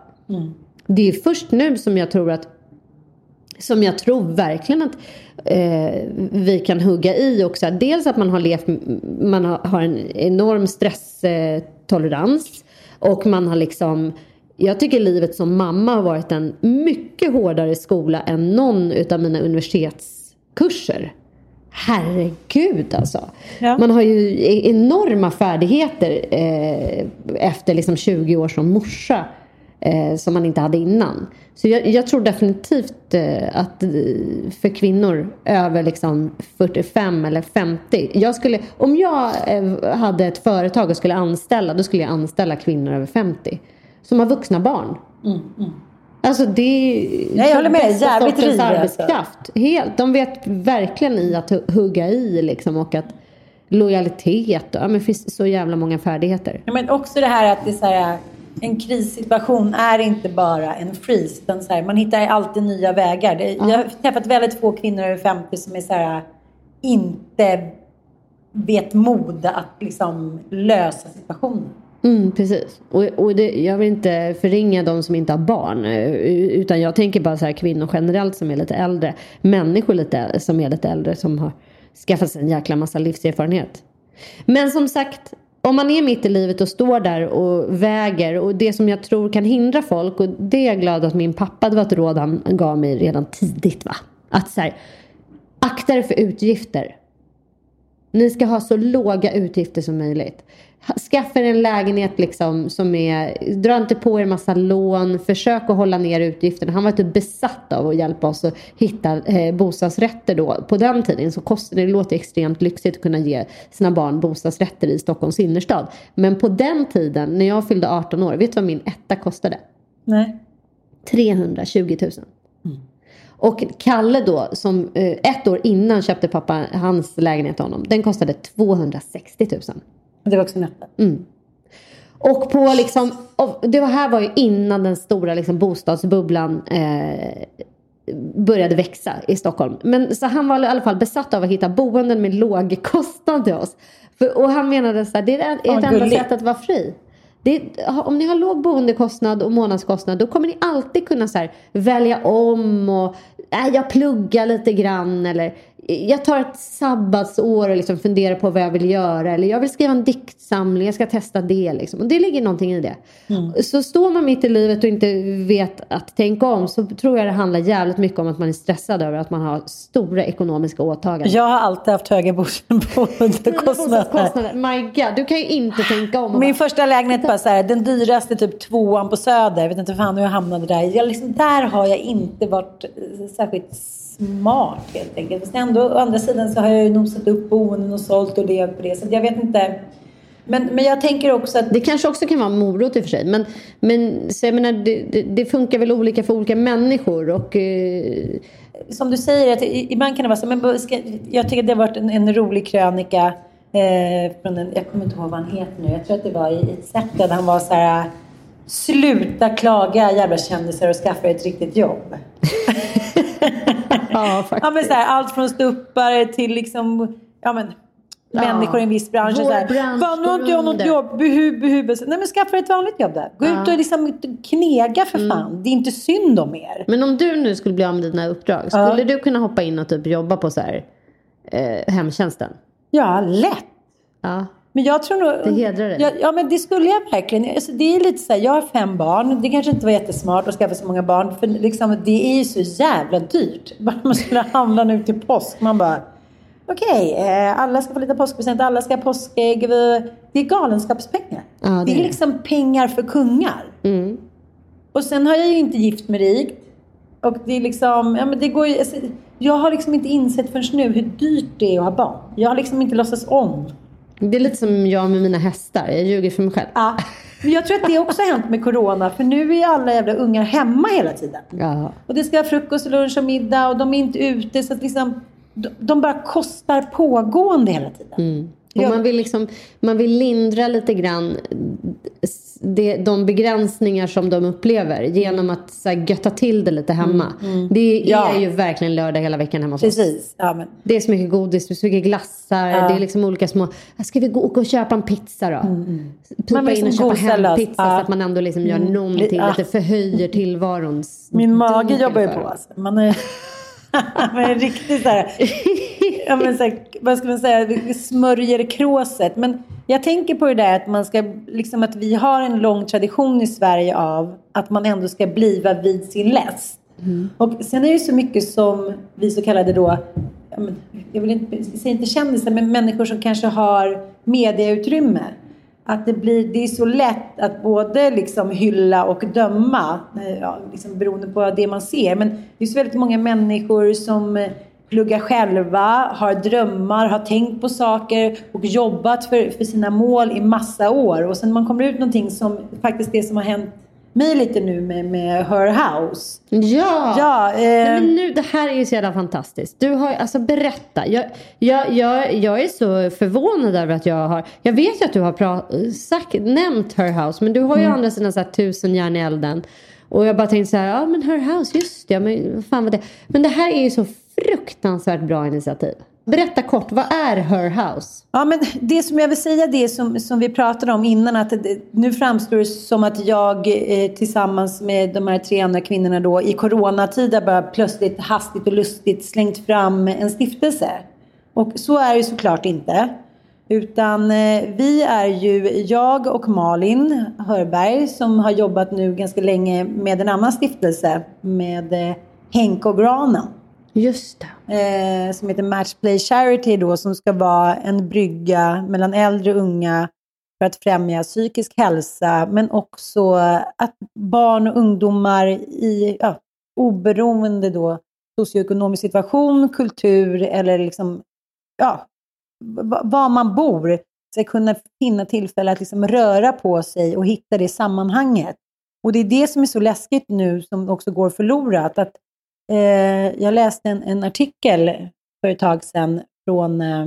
Speaker 3: Det är först nu som jag tror att som jag tror verkligen att eh, vi kan hugga i också. Dels att man har levt, man har, en enorm stresstolerans och man har liksom jag tycker livet som mamma har varit en mycket hårdare skola än någon utav mina universitetskurser. Herregud alltså.
Speaker 4: Ja.
Speaker 3: Man har ju e- enorma färdigheter eh, efter liksom 20 år som morsa eh, som man inte hade innan. Så jag, jag tror definitivt eh, att eh, för kvinnor över liksom 45 eller 50. Jag skulle, om jag eh, hade ett företag och skulle anställa, då skulle jag anställa kvinnor över 50. Som har vuxna barn. Alltså det är
Speaker 4: Nej, jag håller med. Jävligt
Speaker 3: sortens arbetskraft. Helt. De vet verkligen i att hu- hugga i liksom och att lojalitet ja, men det finns så jävla många färdigheter.
Speaker 4: Ja, men också det här att det är så här, en krissituation är inte bara en freeze. Utan så här, man hittar alltid nya vägar. Det, Jag har träffat väldigt få kvinnor över 50 som är så här, inte vet mod att liksom lösa situationen.
Speaker 3: Mm, precis. Och, och det, jag vill inte förringa de som inte har barn. eh, Utan jag tänker bara så här kvinnor generellt som är lite äldre. Människor lite, som är lite äldre som har skaffat sig en jäkla massa livserfarenhet. Men som sagt, om man är mitt i livet och står där och väger och det som jag tror kan hindra folk och det är jag glad att min pappa, det var ett råd han gav mig redan tidigt va. Att så här, akta dig för utgifter. Ni ska ha så låga utgifter som möjligt. Skaffa er en lägenhet liksom som är, dra inte på er massa lån, försök att hålla ner utgifterna. Han var typ besatt av att hjälpa oss att hitta eh, bostadsrätter då. På den tiden så kostade det, låter extremt lyxigt att kunna ge sina barn bostadsrätter i Stockholms innerstad. Men på den tiden, när jag fyllde 18 år, vet du vad min etta kostade?
Speaker 4: Nej.
Speaker 3: 320 000. Och Kalle då, som eh, ett år innan köpte pappa hans lägenhet till honom. Den kostade 260 000.
Speaker 4: Det var också nätta.
Speaker 3: Och på liksom, och det var här var ju innan den stora liksom bostadsbubblan eh, började växa i Stockholm. Men så han var i alla fall besatt av att hitta boenden med låg kostnad till oss. För, och han menade så här, det är ert
Speaker 4: Vad
Speaker 3: enda
Speaker 4: gulligt.
Speaker 3: sätt att vara fri. Det, om ni har låg boendekostnad och månadskostnad då kommer ni alltid kunna så här, välja om och äh, jag pluggar lite grann eller jag tar ett sabbatsår och liksom funderar på vad jag vill göra eller jag vill skriva en diktsamling, jag ska testa det liksom. Och det ligger någonting i det. Så står man mitt i livet och inte vet att tänka om så tror jag det handlar jävligt mycket om att man är stressad över att man har stora ekonomiska åtaganden.
Speaker 4: Jag har alltid haft höga.
Speaker 3: Bostadskostnader. My God, du kan ju inte tänka om.
Speaker 4: Min
Speaker 3: bara-
Speaker 4: första lägenhet var så här, den dyraste typ tvåan på Söder. Jag vet inte fan hur jag hamnade där. Jag liksom, där har jag inte varit särskilt smart helt enkelt. Fast ändå, å andra sidan så har jag ju nosat upp boenden och sålt och levt på det. Så jag vet inte. Men, men jag tänker också att
Speaker 3: Det kanske också kan vara morot i och för sig. Men, men så jag menar, det, det, det funkar väl olika för olika människor. Och, eh,
Speaker 4: som du säger, att ibland kan det vara så. Men ska, jag tycker att det har varit en, en rolig krönika. Eh, från en, jag kommer inte ihåg vad han heter nu. Jag tror att det var i, i ett sätt där han var så här. Sluta klaga jävla kändisar och skaffa ett riktigt jobb.
Speaker 3: ja, faktiskt.
Speaker 4: Ja, men så här, allt från ståuppare till liksom, ja, men,
Speaker 3: Ja.
Speaker 4: människor i en viss bransch.
Speaker 3: Vår
Speaker 4: Så här,
Speaker 3: bransch
Speaker 4: Fan, nu har inte jag något
Speaker 3: under."
Speaker 4: jobb. Buhu, buhu. Nej men skaffa dig ett vanligt jobb där. Gå ut och liksom knega för fan. Det är inte synd om er.
Speaker 3: Men om du nu skulle bli av med dina uppdrag. Skulle du kunna hoppa in och typ jobba på så här, eh, hemtjänsten?
Speaker 4: Ja, lätt.
Speaker 3: Ja.
Speaker 4: Men jag tror nog...
Speaker 3: Det hedrar dig.
Speaker 4: Ja, ja, men det skulle jag verkligen. Alltså, det är lite så här, jag har fem barn. Det kanske inte var jättesmart att skaffa så många barn. För liksom, det är ju så jävla dyrt. Bara man skulle handla nu till påsk. Man bara, okej, eh, alla ska få lite påskpresent, alla ska ha påskägg. Det är galenskapspengar.
Speaker 3: Ja, det
Speaker 4: det,
Speaker 3: är
Speaker 4: är
Speaker 3: det.
Speaker 4: liksom pengar för kungar.
Speaker 3: Mm.
Speaker 4: Och sen har jag ju inte gift mig rikt. Och det är liksom, ja men det går ju, alltså, jag har liksom inte insett förrän nu hur dyrt det är att ha barn. Jag har liksom inte låtsats om.
Speaker 3: Det är lite som jag med mina hästar. Jag ljuger för mig själv.
Speaker 4: Ja. Men jag tror att det också har hänt med corona. För nu är alla jävla ungar hemma hela tiden.
Speaker 3: Ja.
Speaker 4: Och det ska vara frukost, lunch och middag och de är inte ute. Så att liksom, de, bara kostar pågående hela tiden.
Speaker 3: Och
Speaker 4: Ja.
Speaker 3: man, vill liksom, man vill lindra lite grann det, de begränsningar som de upplever genom att så här, götta till det lite hemma. Det är
Speaker 4: Mm, Ja.
Speaker 3: ju verkligen lördag hela veckan hemma hos oss.
Speaker 4: Precis. Ja, men,
Speaker 3: Det är så mycket godis, det är så mycket glassar, det är liksom olika små... Ska vi gå och, köpa en pizza då?
Speaker 4: Man
Speaker 3: Pipa
Speaker 4: vill
Speaker 3: in och
Speaker 4: liksom
Speaker 3: köpa hem pizza
Speaker 4: Ja.
Speaker 3: så att man ändå liksom gör någonting,
Speaker 4: Ja.
Speaker 3: lite förhöjer tillvarons
Speaker 4: min mage jobbar ju på. Alltså. Man är, man är riktigt så här, ja, men så här, vad ska man säga, vi smörjer kråset. Men Jag tänker på det där att, man ska, liksom att vi har en lång tradition i Sverige av att man ändå ska bliva vid sin läst.
Speaker 3: Mm.
Speaker 4: Och sen är det ju så mycket som vi så kallade då, ja, men, jag vill inte, säger inte kändisar, men människor som kanske har medieutrymme. Att det, blir, det är så lätt att både liksom hylla och döma, eh, ja, liksom beroende på det man ser. Men det är så väldigt många människor som eh, pluggar själva, har drömmar, har tänkt på saker och jobbat för, för sina mål i massa år. Och sen när man kommer ut någonting som faktiskt det som har hänt mig lite nu med, med Her House.
Speaker 3: Ja!
Speaker 4: Ja, eh,
Speaker 3: Nej, men nu, det här är ju så jävla fantastiskt. Du har, alltså berätta. Jag, jag, jag, jag är så förvånad över att jag har, jag vet ju att du har pra, sagt, nämnt Her House, men du har ju
Speaker 4: Mm.
Speaker 3: andra sidan så här, tusen järn i elden. Och jag bara tänkte så här, ja men Her House, just det, men vad fan var det? Men det här är ju så fruktansvärt bra initiativ. Berätta kort, vad är Her House?
Speaker 4: Ja, men det som jag vill säga, det som, som vi pratade om innan, att det, nu framstår det som att jag eh, tillsammans med de här tre andra kvinnorna då i coronatider bara plötsligt hastigt och lustigt slängt fram en stiftelse. Och så är det såklart inte. Utan eh, vi är ju jag och Malin Hörberg som har jobbat nu ganska länge med en annan stiftelse med eh, Henke och Granen
Speaker 3: Just det.
Speaker 4: eh, som heter Matchplay Charity då, som ska vara en brygga mellan äldre och unga för att främja psykisk hälsa, men också att barn och ungdomar i ja, oberoende då socioekonomisk situation, kultur eller liksom, ja, var man bor ska kunna finna tillfälle att liksom röra på sig och hitta det sammanhanget. Och det är det som är så läskigt nu som också går förlorat. Att Eh, jag läste en, en artikel för ett tag sedan från, eh,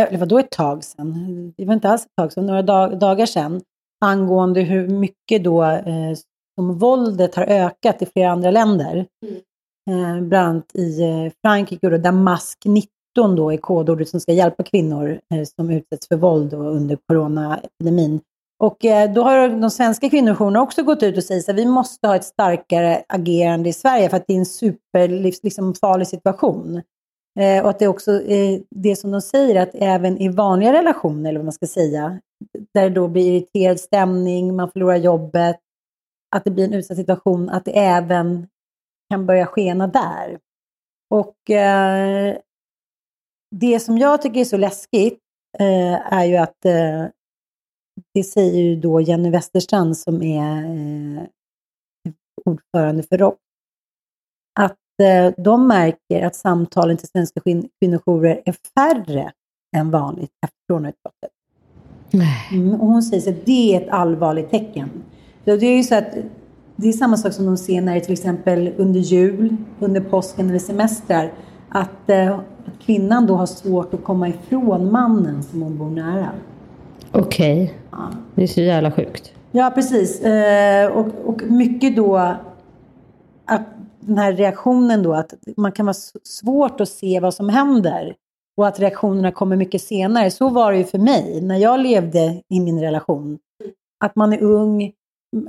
Speaker 4: eller vadå ett tag sedan? Det var inte alls ett tag sedan, några dag, dagar sedan, angående hur mycket då eh, som våldet har ökat i flera andra länder. Eh, bland annat i eh, Frankrike, då, där mask 19 då är kodordet som ska hjälpa kvinnor eh, som utsätts för våld under coronaepidemin. Och eh, då har de svenska kvinnojourerna också gått ut och sagt att vi måste ha ett starkare agerande i Sverige för att det är en superfarlig liksom, farlig situation. Eh, och att det är också eh, det som de säger, att även i vanliga relationer, eller vad man ska säga, där det då blir irriterad stämning, man förlorar jobbet, att det blir en utsatt situation, att det även kan börja skena där. Och eh, det som jag tycker är så läskigt eh, är ju att eh, det säger ju då Jenny Westerstrand som är eh, ordförande för ROK, att eh, de märker att samtalen till svenska kvin- kvinnojourer är färre än vanligt efter coronautbrottet. Mm, och hon säger att det är ett allvarligt tecken. Det är ju så att det är samma sak som de ser när det till exempel under jul, under påsken eller semestrar, att, eh, kvinnan då har svårt att komma ifrån mannen som hon bor nära.
Speaker 3: Okej. Det är så jävla sjukt.
Speaker 4: Ja, precis. Eh, och, och mycket då att den här reaktionen då, att man kan vara svårt att se vad som händer och att reaktionerna kommer mycket senare. Så var det ju för mig när jag levde i min relation. Att man är ung,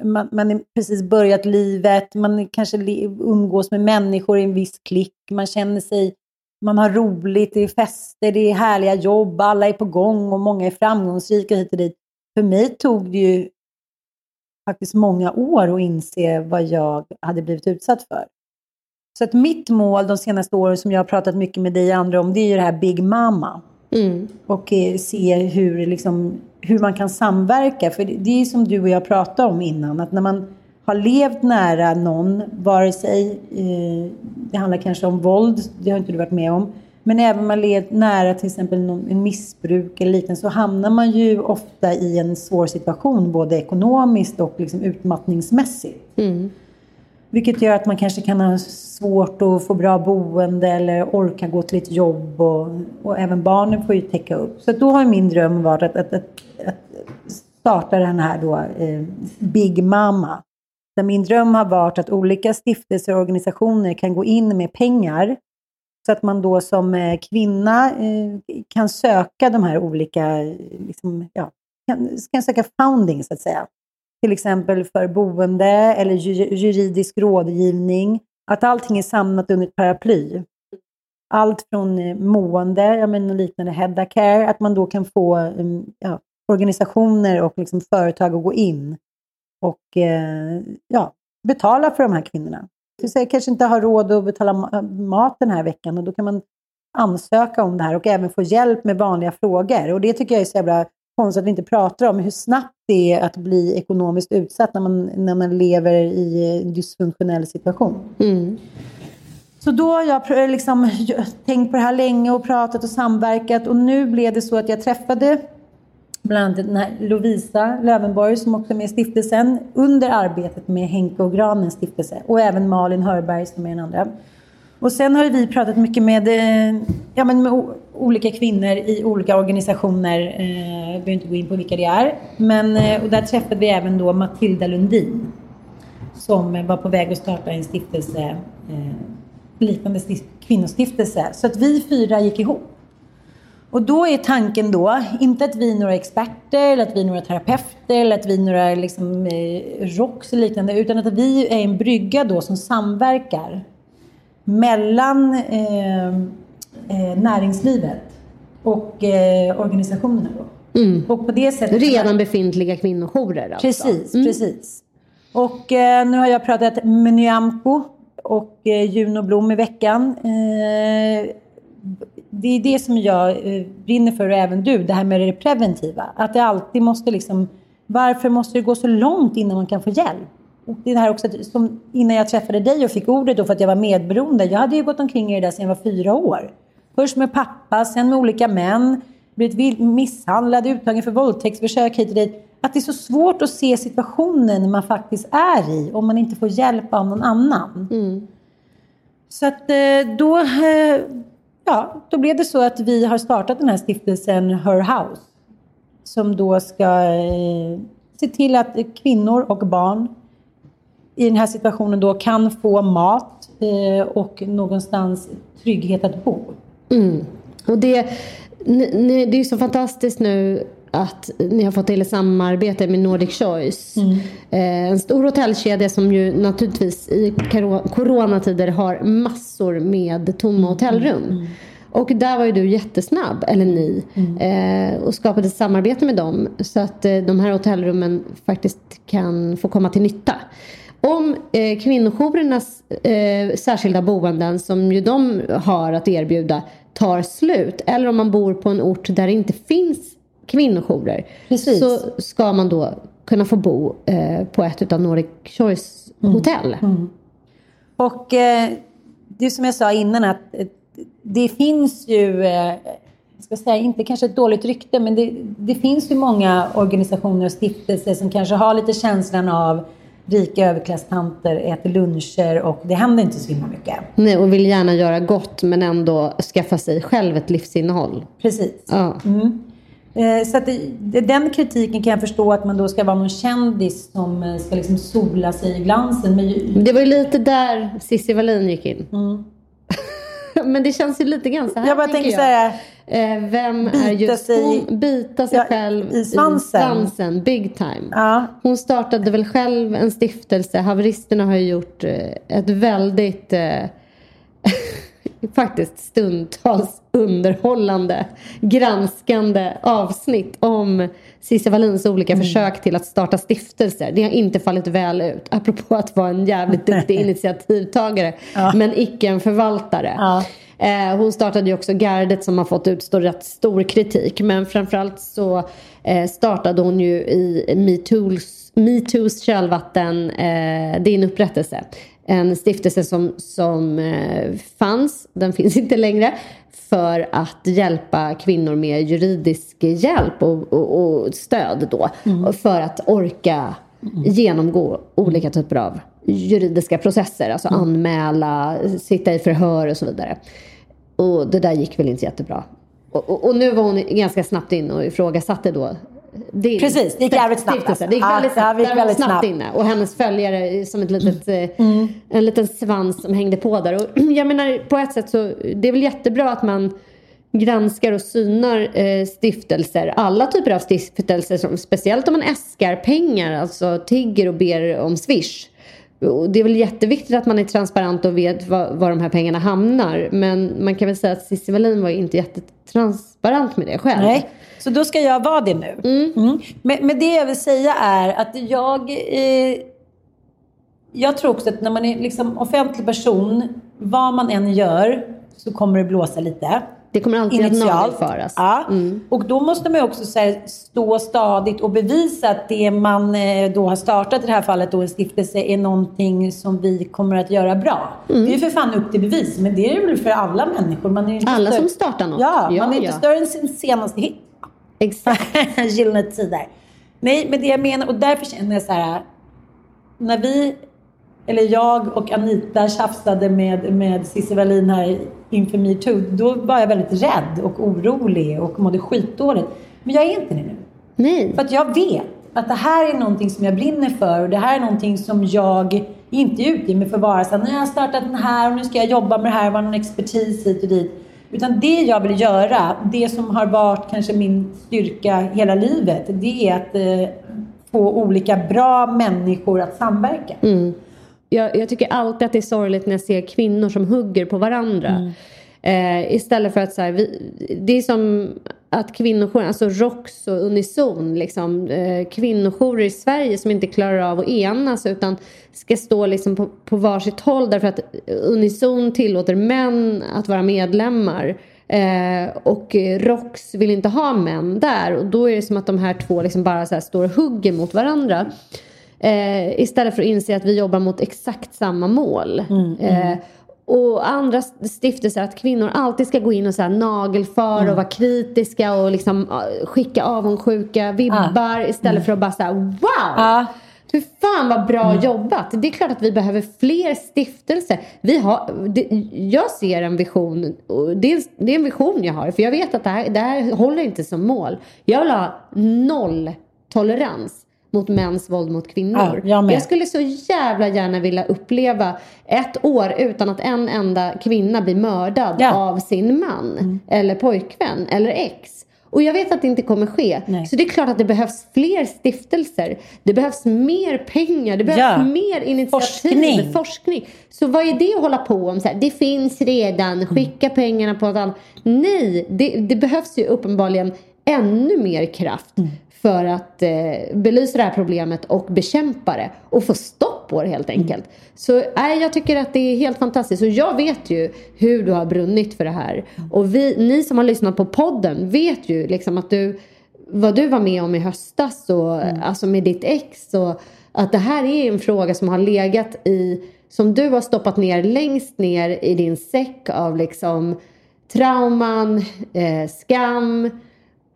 Speaker 4: man, man är precis börjat livet, man kanske umgås med människor i en viss klick, man känner sig man har roligt, det är fester, det är härliga jobb, alla är på gång och många är framgångsrika hit och dit. För mig tog det ju faktiskt många år att inse vad jag hade blivit utsatt för. Så att mitt mål de senaste åren som jag har pratat mycket med dig och andra om, det är ju det här Big Mama.
Speaker 3: Mm.
Speaker 4: Och eh, se hur, liksom, hur man kan samverka. För det, det är som du och jag pratade om innan, att när man har levt nära någon, vare sig eh, det handlar kanske om våld, det har inte du varit med om, men även om man levt nära till exempel någon, en missbruk eller liknande så hamnar man ju ofta i en svår situation både ekonomiskt och liksom utmattningsmässigt. Vilket gör att man kanske kan ha svårt att få bra boende eller orka gå till ett jobb och, och även barnen får ju täcka upp. Så då har min dröm varit att, att, att, att starta den här då, eh, Big Mama. Där min dröm har varit att olika stiftelser och organisationer kan gå in med pengar så att man då som eh, kvinna eh, kan söka de här olika, eh, liksom, ja, kan, kan söka founding så att säga. Till exempel för boende eller juridisk rådgivning. Att allting är samlat under ett paraply. allt från mående, jag menar liknande Hedda Care, att man då kan få ja, organisationer och liksom företag att gå in och eh, ja, betala för de här kvinnorna. Så jag kanske inte har råd att betala ma- mat den här veckan och då kan man ansöka om det här och även få hjälp med vanliga frågor. Och det tycker jag är så jävla konstigt att vi inte pratar om, hur snabbt det är att bli ekonomiskt utsatt när man, när man lever i en dysfunktionell situation.
Speaker 3: Mm.
Speaker 4: Så då har jag liksom tänkt på det här länge och pratat och samverkat och nu blev det så att jag träffade bland annat den här Lovisa Lövenborg som också är med i stiftelsen under arbetet med Henke och Granens stiftelse och även Malin Hörberg som är den andra. Och sen har vi pratat mycket med, eh, ja, men med olika kvinnor i olika organisationer. Eh, jag behöver inte gå in på vilka det är. Men, eh, och där träffade vi även då Matilda Lundin som var på väg att starta en stiftelse, eh, liknande kvinnostiftelse. Så att vi fyra gick ihop. Och då är tanken då, inte att vi är några experter, eller att vi är några terapeuter, eller att vi är några liksom, eh, rocks eller liknande, utan att vi är en brygga då som samverkar mellan eh, eh, näringslivet och eh, organisationerna. Då.
Speaker 3: Mm.
Speaker 4: Och på det sättet...
Speaker 3: Redan befintliga kvinnojourer alltså.
Speaker 4: Precis, precis. Och eh, nu har jag pratat med Nyamko och eh, Juno Blom i veckan. Det är det som jag eh, brinner för och även du, det här med det preventiva. Att det alltid måste liksom, varför måste det gå så långt innan man kan få hjälp? Och det här också, som innan jag träffade dig och fick ordet då för att jag var medberoende. Jag hade ju gått omkring i det där sedan jag var fyra år. Först med pappa, sen med olika män. Blivit misshandlad, uttagen för våldtäktsförsök hit och dit. Att det är så svårt att se situationen man faktiskt är i om man inte får hjälp av någon annan. Så att eh, då, eh, ja, då blev det så att vi har startat den här stiftelsen Her House. Som då ska eh, se till att kvinnor och barn i den här situationen då kan få mat eh, och någonstans trygghet att bo.
Speaker 3: Mm. Och det, ni, ni, det är ju så fantastiskt nu att ni har fått till ett samarbete med Nordic Choice. Eh, en stor hotellkedja som ju naturligtvis i coronatider har massor med tomma hotellrum. Och där var ju du jättesnabb, eller ni, eh, och skapade ett samarbete med dem så att eh, de här hotellrummen faktiskt kan få komma till nytta. Om eh, kvinnojourernas eh, särskilda boenden som ju de har att erbjuda tar slut eller om man bor på en ort där det inte finns kvinnojourer
Speaker 4: Precis.
Speaker 3: så ska man då kunna få bo eh, på ett utav Nordic Choice hotell.
Speaker 4: Och eh, det är som jag sa innan att eh, det finns ju, eh, jag ska säga inte kanske ett dåligt rykte, men det, det finns ju många organisationer och stiftelser som kanske har lite känslan av rika överklasstanter äter luncher och det händer inte så himla mycket.
Speaker 3: Nej, och vill gärna göra gott men ändå skaffa sig själv ett livsinnehåll.
Speaker 4: Precis.
Speaker 3: Ja.
Speaker 4: Mm. Eh, Så att det, den kritiken kan jag förstå att man då ska vara någon kändis som eh, ska liksom sola sig i glansen. Men
Speaker 3: Det var ju lite där Cissi Wallin gick in. men det känns ju lite grann så här
Speaker 4: Jag bara tänker så här,
Speaker 3: Eh, vem
Speaker 4: Bita
Speaker 3: är just
Speaker 4: sig-
Speaker 3: hon? Bita sig
Speaker 4: Ja,
Speaker 3: själv
Speaker 4: i svansen.
Speaker 3: svansen, big time.
Speaker 4: ja,
Speaker 3: Hon startade väl själv en stiftelse. Haveristerna har ju gjort ett väldigt, faktiskt stundtals underhållande, granskande avsnitt om Cissi Wallins olika försök till att starta stiftelser. Det har inte fallit väl ut. Apropå att vara en jävligt duktig initiativtagare, men icke en förvaltare.
Speaker 4: Ja.
Speaker 3: Eh, hon startade ju också Gardet som har fått utstå rätt stor kritik. Men framförallt så eh, startade hon ju i MeToos, MeToos kölvatten eh, din upprättelse. En stiftelse som, som eh, fanns, den finns inte längre, för att hjälpa kvinnor med juridisk hjälp och, och, och stöd då. För att orka genomgå olika typer av juridiska processer. Alltså anmäla, sitta i förhör och så vidare. Och det där gick väl inte jättebra. Och, och, och nu var hon ganska snabbt in och ifrågasatte då din
Speaker 4: Precis, det gick jävligt snabbt alltså.
Speaker 3: Det gick
Speaker 4: Ja,
Speaker 3: väldigt
Speaker 4: det
Speaker 3: snabbt.
Speaker 4: gick väldigt
Speaker 3: snabbt
Speaker 4: snabbt.
Speaker 3: inne. Och hennes följare som ett litet, eh,
Speaker 4: Mm.
Speaker 3: en liten svans som hängde på där. Och jag menar på ett sätt så det är väl jättebra att man granskar och synar eh, stiftelser. Alla typer av stiftelser, som, speciellt om man äskar pengar, alltså tigger och ber om swish. och det är väl jätteviktigt att man är transparent och vet var, var de här pengarna hamnar. Men man kan väl säga att Cissi Wallin var inte jättetransparent med det själv.
Speaker 4: Nej, så då ska jag vara det nu. Mm. Men, men det jag vill säga är att jag... Eh, jag tror också att när man är liksom offentlig person, vad man än gör, så kommer det blåsa lite.
Speaker 3: Det kommer alltid
Speaker 4: Initialt.
Speaker 3: att nagelfaras.
Speaker 4: Ja. Och då måste man också så här, stå stadigt och bevisa att det man eh, då har startat i det här fallet, då en stiftelse, är någonting som vi kommer att göra bra. Det är ju för fan upp till bevis, men det är det väl för alla människor. Man är inte
Speaker 3: Alla
Speaker 4: större-
Speaker 3: som startar något.
Speaker 4: Ja,
Speaker 3: Ja,
Speaker 4: man är inte
Speaker 3: ja.
Speaker 4: större än sin senaste hit.
Speaker 3: Exakt.
Speaker 4: Gyllene Tider. Nej, men det jag menar, och därför känner jag så här. När vi, eller jag och Anita tjafsade med, med Cissi Wallin här inför metoo, då var jag väldigt rädd och orolig och mådde skitdåligt. Men jag är inte det nu.
Speaker 3: Nej.
Speaker 4: För att jag vet att det här är någonting som jag brinner för och det här är någonting som jag inte utger mig för vara så här, nu har jag startat den här och nu ska jag jobba med det här och vara någon expertis hit och dit. Utan det jag vill göra, det som har varit kanske min styrka hela livet, det är att eh, få olika bra människor att samverka.
Speaker 3: Jag, jag tycker alltid att det är sorgligt när jag ser kvinnor som hugger på varandra. Eh, istället för att så här, vi, det är som att kvinnojourer, alltså ROX och Unison, liksom, eh, kvinnojourer i Sverige som inte klarar av att enas utan ska stå liksom på, på varsitt håll därför att Unison tillåter män att vara medlemmar. Eh, och ROX vill inte ha män där och då är det som att de här två liksom bara så står och hugger mot varandra. Eh, istället för att inse att vi jobbar mot exakt samma mål. Eh, och andra stiftelser att kvinnor alltid ska gå in och så nagelfara och vara kritiska och liksom ah, skicka avundsjuka vibbar istället för att bara säga wow!
Speaker 4: Ja.
Speaker 3: Hur fan vad bra jobbat! Det är klart att vi behöver fler stiftelser. Vi har, det, jag ser en vision, det är, det är en vision jag har, för jag vet att det här, det här håller inte som mål. Jag vill ha noll tolerans mot mäns våld mot kvinnor.
Speaker 4: Ja, jag
Speaker 3: jag skulle så jävla gärna vilja uppleva ett år utan att en enda kvinna blir mördad
Speaker 4: Ja.
Speaker 3: av sin man eller pojkvän eller ex. Och jag vet att det inte kommer ske.
Speaker 4: Nej.
Speaker 3: Så det är klart att det behövs fler stiftelser. Det behövs mer pengar. Det behövs
Speaker 4: Ja.
Speaker 3: mer initiativ.
Speaker 4: Forskning.
Speaker 3: forskning. Så vad är det att hålla på om? Så här, det finns redan. Skicka pengarna på ett annat. Nej, det, det behövs ju uppenbarligen ännu mer kraft för att eh, belysa det här problemet och bekämpa det och få stopp på det helt enkelt. Så nej, jag tycker att det är helt fantastiskt och jag vet ju hur du har brunnit för det här. Och vi, ni som har lyssnat på podden vet ju liksom att du vad du var med om i höstas och alltså med ditt ex och att det här är en fråga som har legat i som du har stoppat ner längst ner i din säck av liksom trauman, eh, skam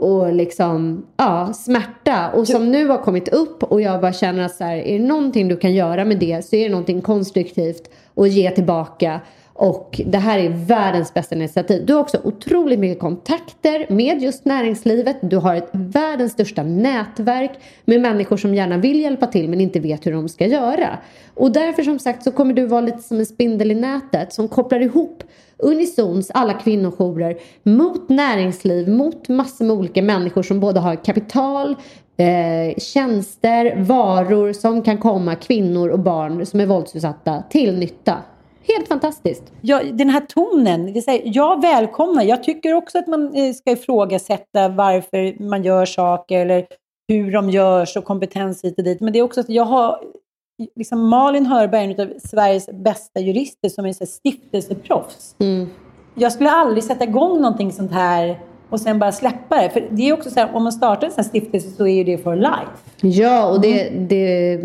Speaker 3: och liksom ja, smärta. Och som nu har kommit upp och jag bara känner att så här, är det någonting du kan göra med det så är det någonting konstruktivt och ge tillbaka och det här är världens bästa initiativ. Du har också otroligt mycket kontakter med just näringslivet. Du har ett världens största nätverk med människor som gärna vill hjälpa till men inte vet hur de ska göra. Och därför som sagt så kommer du vara lite som en spindel i nätet som kopplar ihop Unisons alla kvinnojourer mot näringsliv, mot massor med olika människor som både har kapital, eh, tjänster, varor som kan komma kvinnor och barn som är våldsutsatta till nytta. Helt fantastiskt.
Speaker 4: Ja, den här tonen, det här, jag välkomnar, jag tycker också att man eh, ska ifrågasätta varför man gör saker eller hur de görs och kompetens hit och dit. Men det är också att jag har, liksom Malin Hörberg, en av Sveriges bästa jurister som är så stiftelseproffs. Jag skulle aldrig sätta igång någonting sånt här och sen bara släppa det. För det är också så här, om man startar en sån här stiftelse så är ju det for life.
Speaker 3: Ja, och det, det,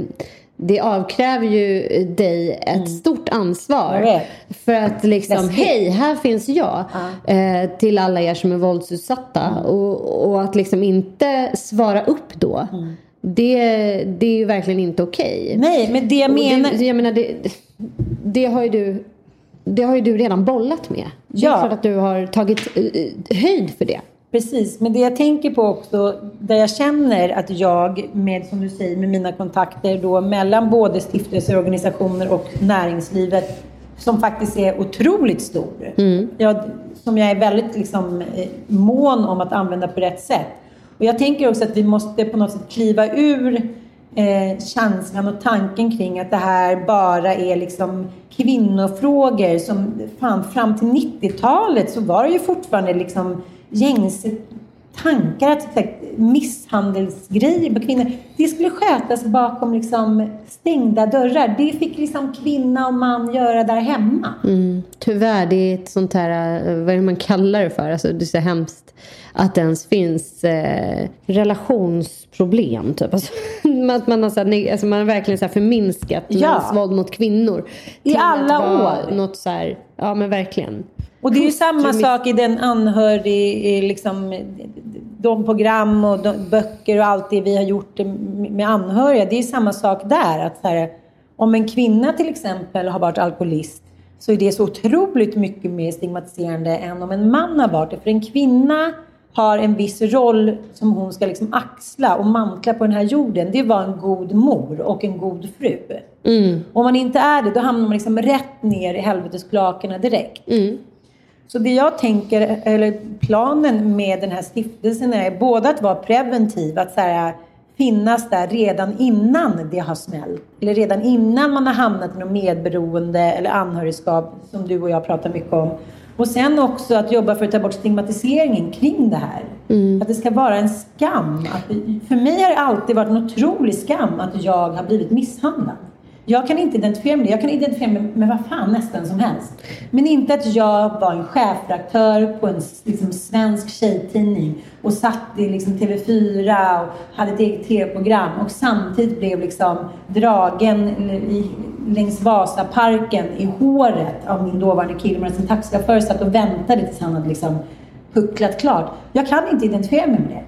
Speaker 3: det avkräver ju dig ett stort ansvar. För att liksom, hej, här finns jag. Eh, till alla er som är våldsutsatta. Och, och att liksom inte svara upp då. Det, det är ju verkligen inte okej.
Speaker 4: Nej, men det jag menar...
Speaker 3: Det, jag menar, det, det har ju du... Det har ju du redan bollat med. Det är
Speaker 4: Ja.
Speaker 3: klart att du har tagit eh, höjd för det.
Speaker 4: Precis, men det jag tänker på också, där jag känner att jag med, som du säger, med mina kontakter då mellan både stiftelser, organisationer och näringslivet, som faktiskt är otroligt stor. Jag, som jag är väldigt liksom, eh, mån om att använda på rätt sätt. Och jag tänker också att vi måste på något sätt kliva ur eh, känslan och tanken kring att det här bara är liksom kvinnofrågor som fan fram till 90-talet så var det ju fortfarande liksom gängse tankar att misshandelsgrejer på kvinnor. Det skulle skötas bakom liksom stängda dörrar. Det fick liksom kvinna och man göra där hemma.
Speaker 3: Mm, tyvärr, det är ett sånt här, eh, vad är det man kallar det för? Alltså, det är så hemskt att det ens finns eh, relationsproblem. Typ. Alltså, att man har, så här, alltså, man har verkligen så här förminskat
Speaker 4: Ja.
Speaker 3: mäns våld mot kvinnor.
Speaker 4: I alla år.
Speaker 3: Något så här, ja men verkligen.
Speaker 4: Och det är ju samma sak i den anhörig, i liksom, de program och de böcker och allt det vi har gjort med anhöriga. Det är ju samma sak där. Att här, om en kvinna till exempel har varit alkoholist så är det så otroligt mycket mer stigmatiserande än om en man har varit det. För en kvinna har en viss roll som hon ska liksom axla och mantla på den här jorden. Det var en god mor och en god fru. Om man inte är det, då hamnar man liksom rätt ner i helveteskloakerna direkt. Så det jag tänker, eller planen med den här stiftelsen är både att vara preventiv, att så här, finnas där redan innan det har smällt. Eller redan innan man har hamnat i något medberoende eller anhörigskap som du och jag pratar mycket om. Och sen också att jobba för att ta bort stigmatiseringen kring det här. Att det ska vara en skam. Att, för mig har det alltid varit en otrolig skam att jag har blivit misshandlad. Jag kan inte identifiera mig med det. Jag kan identifiera mig med vad fan nästan som helst. Men inte att jag var en chefredaktör på en liksom, svensk tjejtidning och satt i liksom, TV4 och hade ett eget TV-program och samtidigt blev liksom dragen i, längs Vasaparken i håret av min dåvarande kille medan en taxichaufför satt och väntade tills han hade liksom hucklat klart. Jag kan inte identifiera mig med det.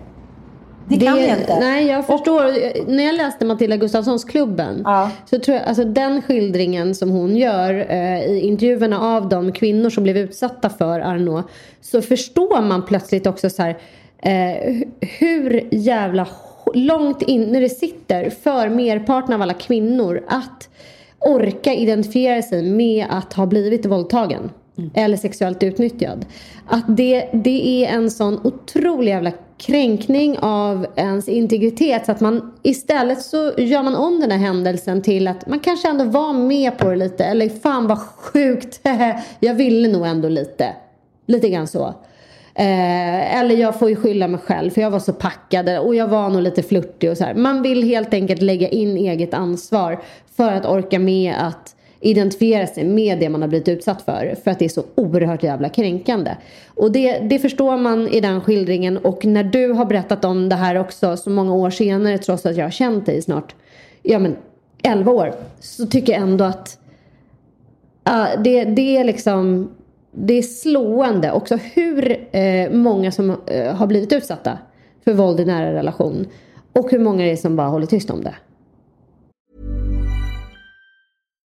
Speaker 4: Det, kan jag inte.
Speaker 3: Nej, jag förstår. När jag läste Matilda Gustafssons klubben
Speaker 4: Ja.
Speaker 3: så tror jag, alltså den skildringen som hon gör eh, i intervjuerna av de kvinnor som blev utsatta för Arnaud så förstår man plötsligt också så här eh, hur jävla långt inne det sitter för merparten av alla kvinnor att orka identifiera sig med att ha blivit våldtagen. Eller sexuellt utnyttjad. Att det, det är en sån otrolig jävla kränkning av ens integritet. Så att man istället så gör man om den här händelsen till att man kanske ändå var med på det lite. Eller fan vad sjukt. Jag ville nog ändå lite. Lite grann så. Eh, eller jag får ju skylla mig själv för jag var så packad och jag var nog lite flörtig och så här. Man vill helt enkelt lägga in eget ansvar för att orka med att identifiera sig med det man har blivit utsatt för. För att det är så oerhört jävla kränkande. Och det, det förstår man i den skildringen och när du har berättat om det här också så många år senare trots att jag har känt dig i snart, ja men 11 år. Så tycker jag ändå att uh, det, det är liksom det är slående också hur eh, många som eh, har blivit utsatta för våld i nära relation och hur många det är som bara håller tyst om det.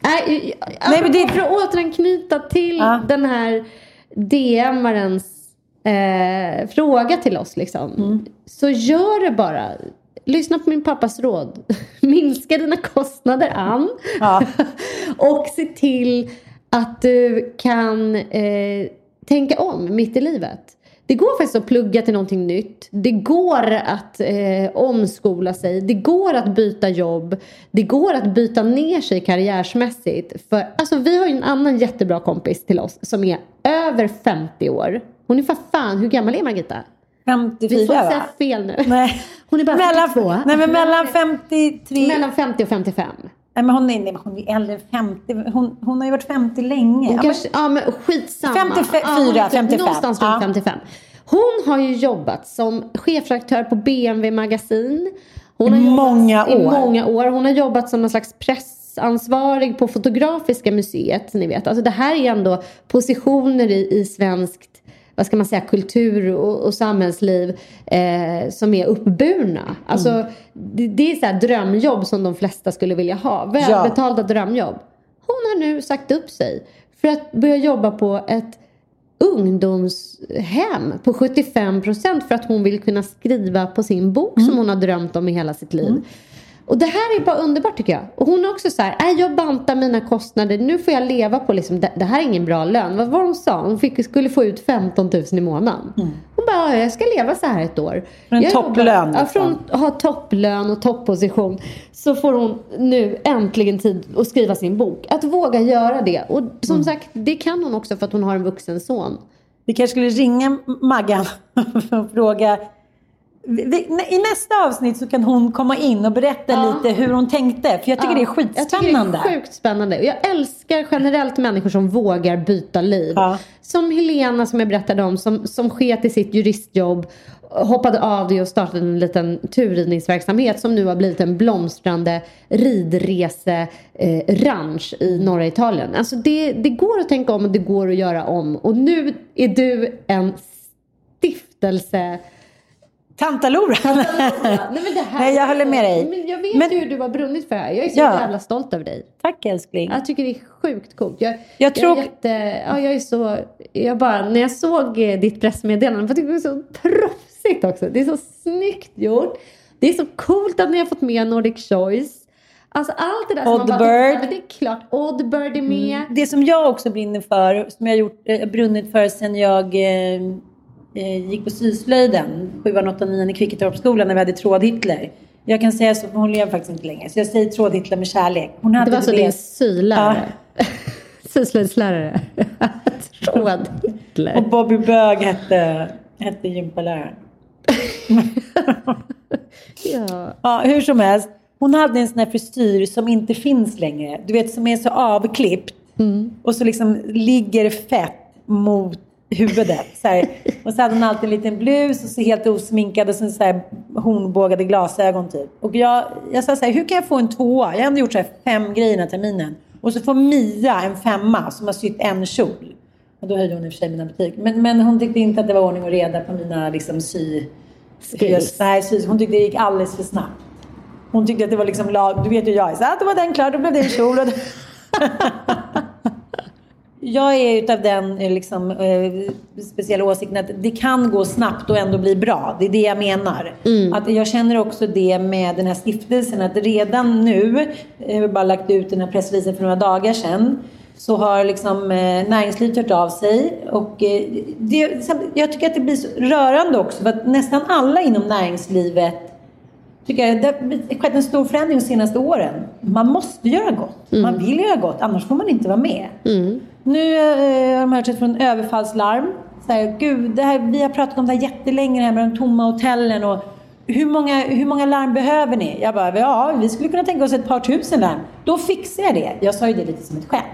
Speaker 3: Nej, Nej men det... För att återanknyta till ja. den här DMarens eh, fråga till oss liksom. Mm. Så gör det bara. Lyssna på min pappas råd. Minska dina kostnader, Ann. Ja. och se till att du kan eh, tänka om mitt i livet. Det går faktiskt att plugga till någonting nytt. Det går att eh, omskola sig. Det går att byta jobb. Det går att byta ner sig karriärsmässigt. För, alltså, vi har ju en annan jättebra kompis till oss som är över 50 år. Hon är för fan, hur gammal är Margita?
Speaker 4: 54
Speaker 3: Vi får säga fel nu.
Speaker 4: Nej.
Speaker 3: Hon är bara
Speaker 4: mellan,
Speaker 3: 42.
Speaker 4: Nej men mellan 53.
Speaker 3: Mellan 50 och 55.
Speaker 4: Nej, men hon, är, nej, hon är äldre än 50. Hon, hon har ju varit 50 länge.
Speaker 3: Hon kanske, ja, men skitsamma.
Speaker 4: 54,
Speaker 3: ja,
Speaker 4: 55.
Speaker 3: Någonstans runt ja. 55. Hon har ju jobbat som chefredaktör på BMW Magasin. Hon
Speaker 4: I många år.
Speaker 3: I många år. Hon har jobbat som en slags pressansvarig på Fotografiska museet. Ni vet. Alltså det här är ändå positioner i, i svenskt vad ska man säga, kultur och, och samhällsliv eh, som är uppburna. Alltså, mm. det, det, är så drömjobb som de flesta skulle vilja ha. Välbetalda ja. drömjobb. Hon har nu sagt upp sig för att börja jobba på ett ungdomshem på 75 procent för att hon vill kunna skriva på sin bok mm. som hon har drömt om i hela sitt liv. Mm. Och det här är bara underbart tycker jag. Och hon är också så här, äh, jag bantar mina kostnader, nu får jag leva på liksom, det, det här är ingen bra lön. Vad var hon sa? Hon fick, skulle få ut 15 000 i månaden. Mm. Hon bara, jag ska leva så här ett år.
Speaker 4: Från topplön?
Speaker 3: Liksom. Ja, från att ha topplön och topposition så får hon nu äntligen tid att skriva sin bok. Att våga göra det. Och som mm. sagt, det kan hon också för att hon har en vuxen son.
Speaker 4: Vi kanske skulle ringa Maggan och fråga i nästa avsnitt så kan hon komma in och berätta ja. lite hur hon tänkte. För jag tycker ja. det är skitspännande.
Speaker 3: Jag tycker det är sjukt spännande. Jag älskar generellt människor som vågar byta liv. Ja. Som Helena som jag berättade om, som, som sket i sitt juristjobb, hoppade av det och startade en liten turridningsverksamhet som nu har blivit en blomstrande ridreseranch i norra Italien. Alltså det, det går att tänka om och det går att göra om. Och nu är du en stiftelse
Speaker 4: Tantalora.
Speaker 3: Nej, men det här
Speaker 4: Nej, jag håller med dig.
Speaker 3: Men jag vet men, hur du har brunnit för det här. Jag är så ja. jävla stolt över dig.
Speaker 4: Tack älskling.
Speaker 3: Jag tycker det är sjukt coolt. Jag,
Speaker 4: jag, jag tror...
Speaker 3: Är jätte, ja, jag är så... Jag bara, när jag såg eh, ditt pressmeddelande, jag tyckte det var så proffsigt också. Det är så snyggt gjort. Det är så coolt att ni har fått med Nordic Choice. Alltså allt det där
Speaker 4: som
Speaker 3: man
Speaker 4: bara... Bird.
Speaker 3: Det är klart. Oddbird är med. Mm.
Speaker 4: Det som jag också brinner för, som jag har gjort, äh, brunnit för sen jag eh, eh, gick på syslöjden, 7, 8, 9 i Kvicketorpsskolan när vi hade trådhitler. Jag kan säga så, för hon lever faktiskt inte längre. Så jag säger trådhitler med kärlek.
Speaker 3: Hon hade det var alltså din sylärare? Ja. Syslöjdslärare? trådhitler.
Speaker 4: Och Bobby Bög hette, hette gympaläraren. ja. ja. Hur som helst. Hon hade en sån här frisyr som inte finns längre. Du vet, som är så avklippt. Mm. Och så liksom ligger fett mot huvudet. Så här. Och så hade hon alltid en liten blus och så helt osminkad och så, så här hornbågade glasögon typ. Och jag, jag sa så här, hur kan jag få en tvåa? Jag har ändå gjort så här fem grejer den här terminen. Och så får Mia en femma som har sytt en kjol. Och då höjde hon i och för sig mina betyg. Men, men hon tyckte inte att det var ordning och reda på mina liksom, sy... Skills. Nej, sy, hon tyckte det gick alldeles för snabbt. Hon tyckte att det var liksom lag... Du vet ju jag. Så att då var den klar, då blev det en kjol. Jag är utav den eh, liksom, eh, speciella åsikten att det kan gå snabbt och ändå bli bra. Det är det jag menar. Mm. Att jag känner också det med den här stiftelsen att redan nu, jag eh, har bara lagt ut den här pressreleasen för några dagar sedan, så har liksom, eh, näringslivet hört av sig. Och, eh, det, jag tycker att det blir så rörande också för att nästan alla inom näringslivet tycker jag, det har skett en stor förändring de senaste åren. Man måste göra gott. Mm. Man vill göra gott, annars får man inte vara med. Mm. Nu eh, har de hört från överfallslarm. Så här, Gud, det här, vi har pratat om det här jättelänge, det här med de tomma hotellen. Och hur, många, hur många larm behöver ni? Jag bara, ja, vi skulle kunna tänka oss ett par tusen larm. Då fixar jag det. Jag sa ju det lite som ett skämt.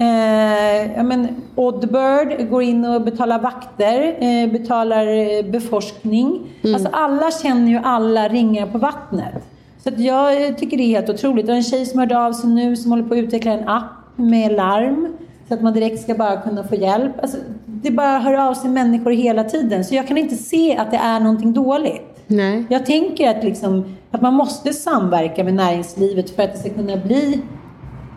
Speaker 4: Eh, ja, men Oddbird går in och betalar vakter, eh, betalar eh, beforskning. Mm. Alltså alla känner ju alla ringar på vattnet. Så jag tycker det är helt otroligt. Det är en tjej som hörde av sig nu som håller på att utveckla en app med larm. Så att man direkt ska bara kunna få hjälp. Alltså, det bara hör av sig människor hela tiden. Så jag kan inte se att det är någonting dåligt.
Speaker 3: Nej.
Speaker 4: Jag tänker att, liksom, att man måste samverka med näringslivet för att det ska kunna bli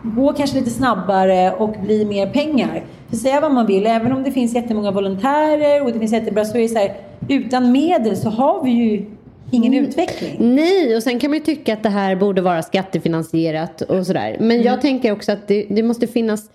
Speaker 4: gå kanske lite snabbare och bli mer pengar. För säga vad man vill, även om det finns jättemånga volontärer och det finns jättebra så är det så här, utan medel så har vi ju ingen mm. utveckling.
Speaker 3: Nej, och sen kan man ju tycka att det här borde vara skattefinansierat och sådär. Men mm. jag tänker också att det, det måste finnas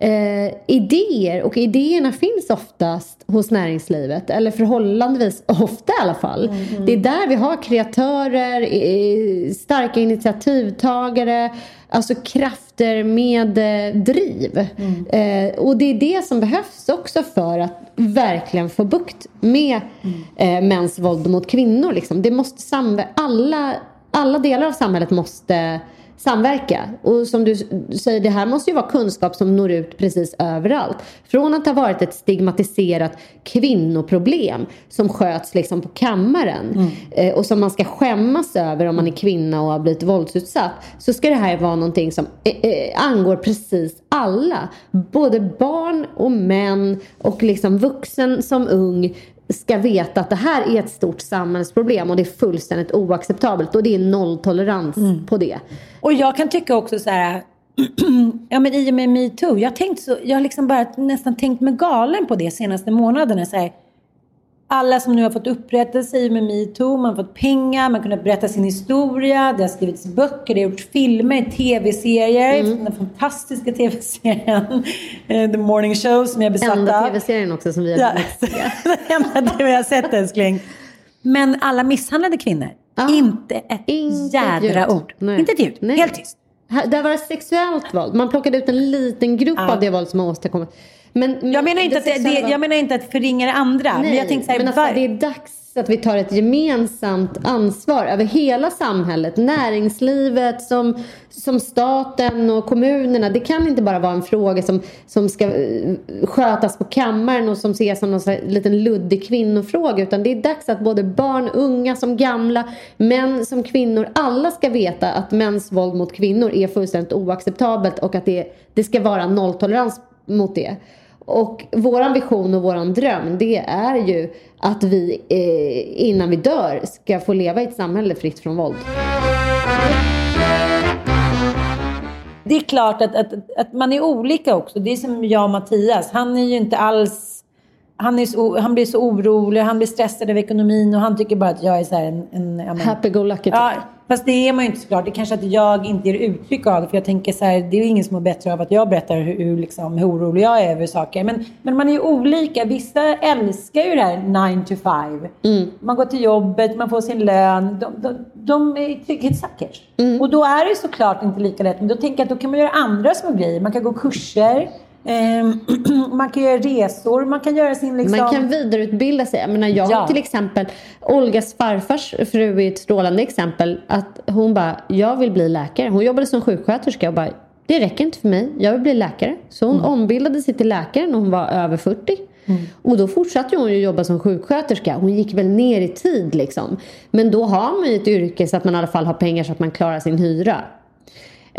Speaker 3: eh, idéer och idéerna finns oftast hos näringslivet eller förhållandevis ofta i alla fall. Mm. Det är där vi har kreatörer, starka initiativtagare, alltså krafter med eh, driv. Mm. Eh, och det är det som behövs också för att verkligen få bukt med mm. eh, mäns våld mot kvinnor. Liksom. Det måste alla, alla delar av samhället måste samverka. Och som du säger, det här måste ju vara kunskap som når ut precis överallt. Från att ha varit ett stigmatiserat kvinnoproblem som sköts liksom på kammaren mm. eh, och som man ska skämmas över om man är kvinna och har blivit våldsutsatt. Så ska det här vara någonting som eh, eh, angår precis alla. Både barn och män och liksom vuxen som ung ska veta att det här är ett stort samhällsproblem och det är fullständigt oacceptabelt och det är nolltolerans mm. på det.
Speaker 4: Och jag kan tycka också så här, ja men i och med metoo, jag har tänkt så, jag har liksom bara nästan tänkt mig galen på det senaste månaderna. Så här, alla som nu har fått upprättelse i med metoo, man har fått pengar, man har kunnat berätta sin historia, det har skrivits böcker, det har gjorts filmer, tv-serier. Mm. Den fantastiska tv-serien eh, The Morning Show som jag är besatt
Speaker 3: Enda tv-serien också som vi har
Speaker 4: ja. Enda tv jag har sett älskling. Men alla misshandlade kvinnor. Ah. Inte ett inte jädra ett ord. Nej. Inte ett ljud. Nej. Helt tyst.
Speaker 3: Det har varit sexuellt våld. Man plockade ut en liten grupp ah. av det våld som har åstadkommits.
Speaker 4: Men, jag, menar inte att det, det, jag menar inte att förringa det andra. Nej, men jag tänkte så här,
Speaker 3: men alltså, det är dags att vi tar ett gemensamt ansvar över hela samhället. Näringslivet, som, som staten och kommunerna. Det kan inte bara vara en fråga som, som ska eh, skötas på kammaren och som ses som en liten luddig kvinnofråga. Utan det är dags att både barn, unga som gamla, män som kvinnor, alla ska veta att mäns våld mot kvinnor är fullständigt oacceptabelt och att det, det ska vara nolltolerans mot det. Och vår vision och vår dröm det är ju att vi eh, innan vi dör ska få leva i ett samhälle fritt från våld.
Speaker 4: Det är klart att, att, att man är olika också. Det är som jag och Mattias. Han är ju inte alls han, är så, han blir så orolig, han blir stressad över ekonomin och han tycker bara att jag är så en... en
Speaker 3: Happy-go-lucky typ.
Speaker 4: Ja, fast det är man ju inte såklart. Det är kanske att jag inte ger uttryck av det. För jag tänker så här, det är ingen som mår bättre av att jag berättar hur, hur, liksom, hur orolig jag är över saker. Men, men man är ju olika. Vissa älskar ju det här 9 to 5. Mm. Man går till jobbet, man får sin lön. De, de, de är trygghetssuckers. Mm. Och då är det såklart inte lika lätt. Men då tänker jag att då kan man göra andra små grejer. Man kan gå kurser. Ehm, man kan göra resor, man kan göra sin... Liksom...
Speaker 3: Man kan vidareutbilda sig. Jag, menar, jag ja. till exempel, Olgas farfars fru är ett strålande exempel. Att hon bara, jag vill bli läkare. Hon jobbade som sjuksköterska och bara, det räcker inte för mig. Jag vill bli läkare. Så hon mm. ombildade sig till läkare när hon var över 40. Mm. Och då fortsatte hon ju jobba som sjuksköterska. Hon gick väl ner i tid liksom. Men då har man ju ett yrke så att man i alla fall har pengar så att man klarar sin hyra.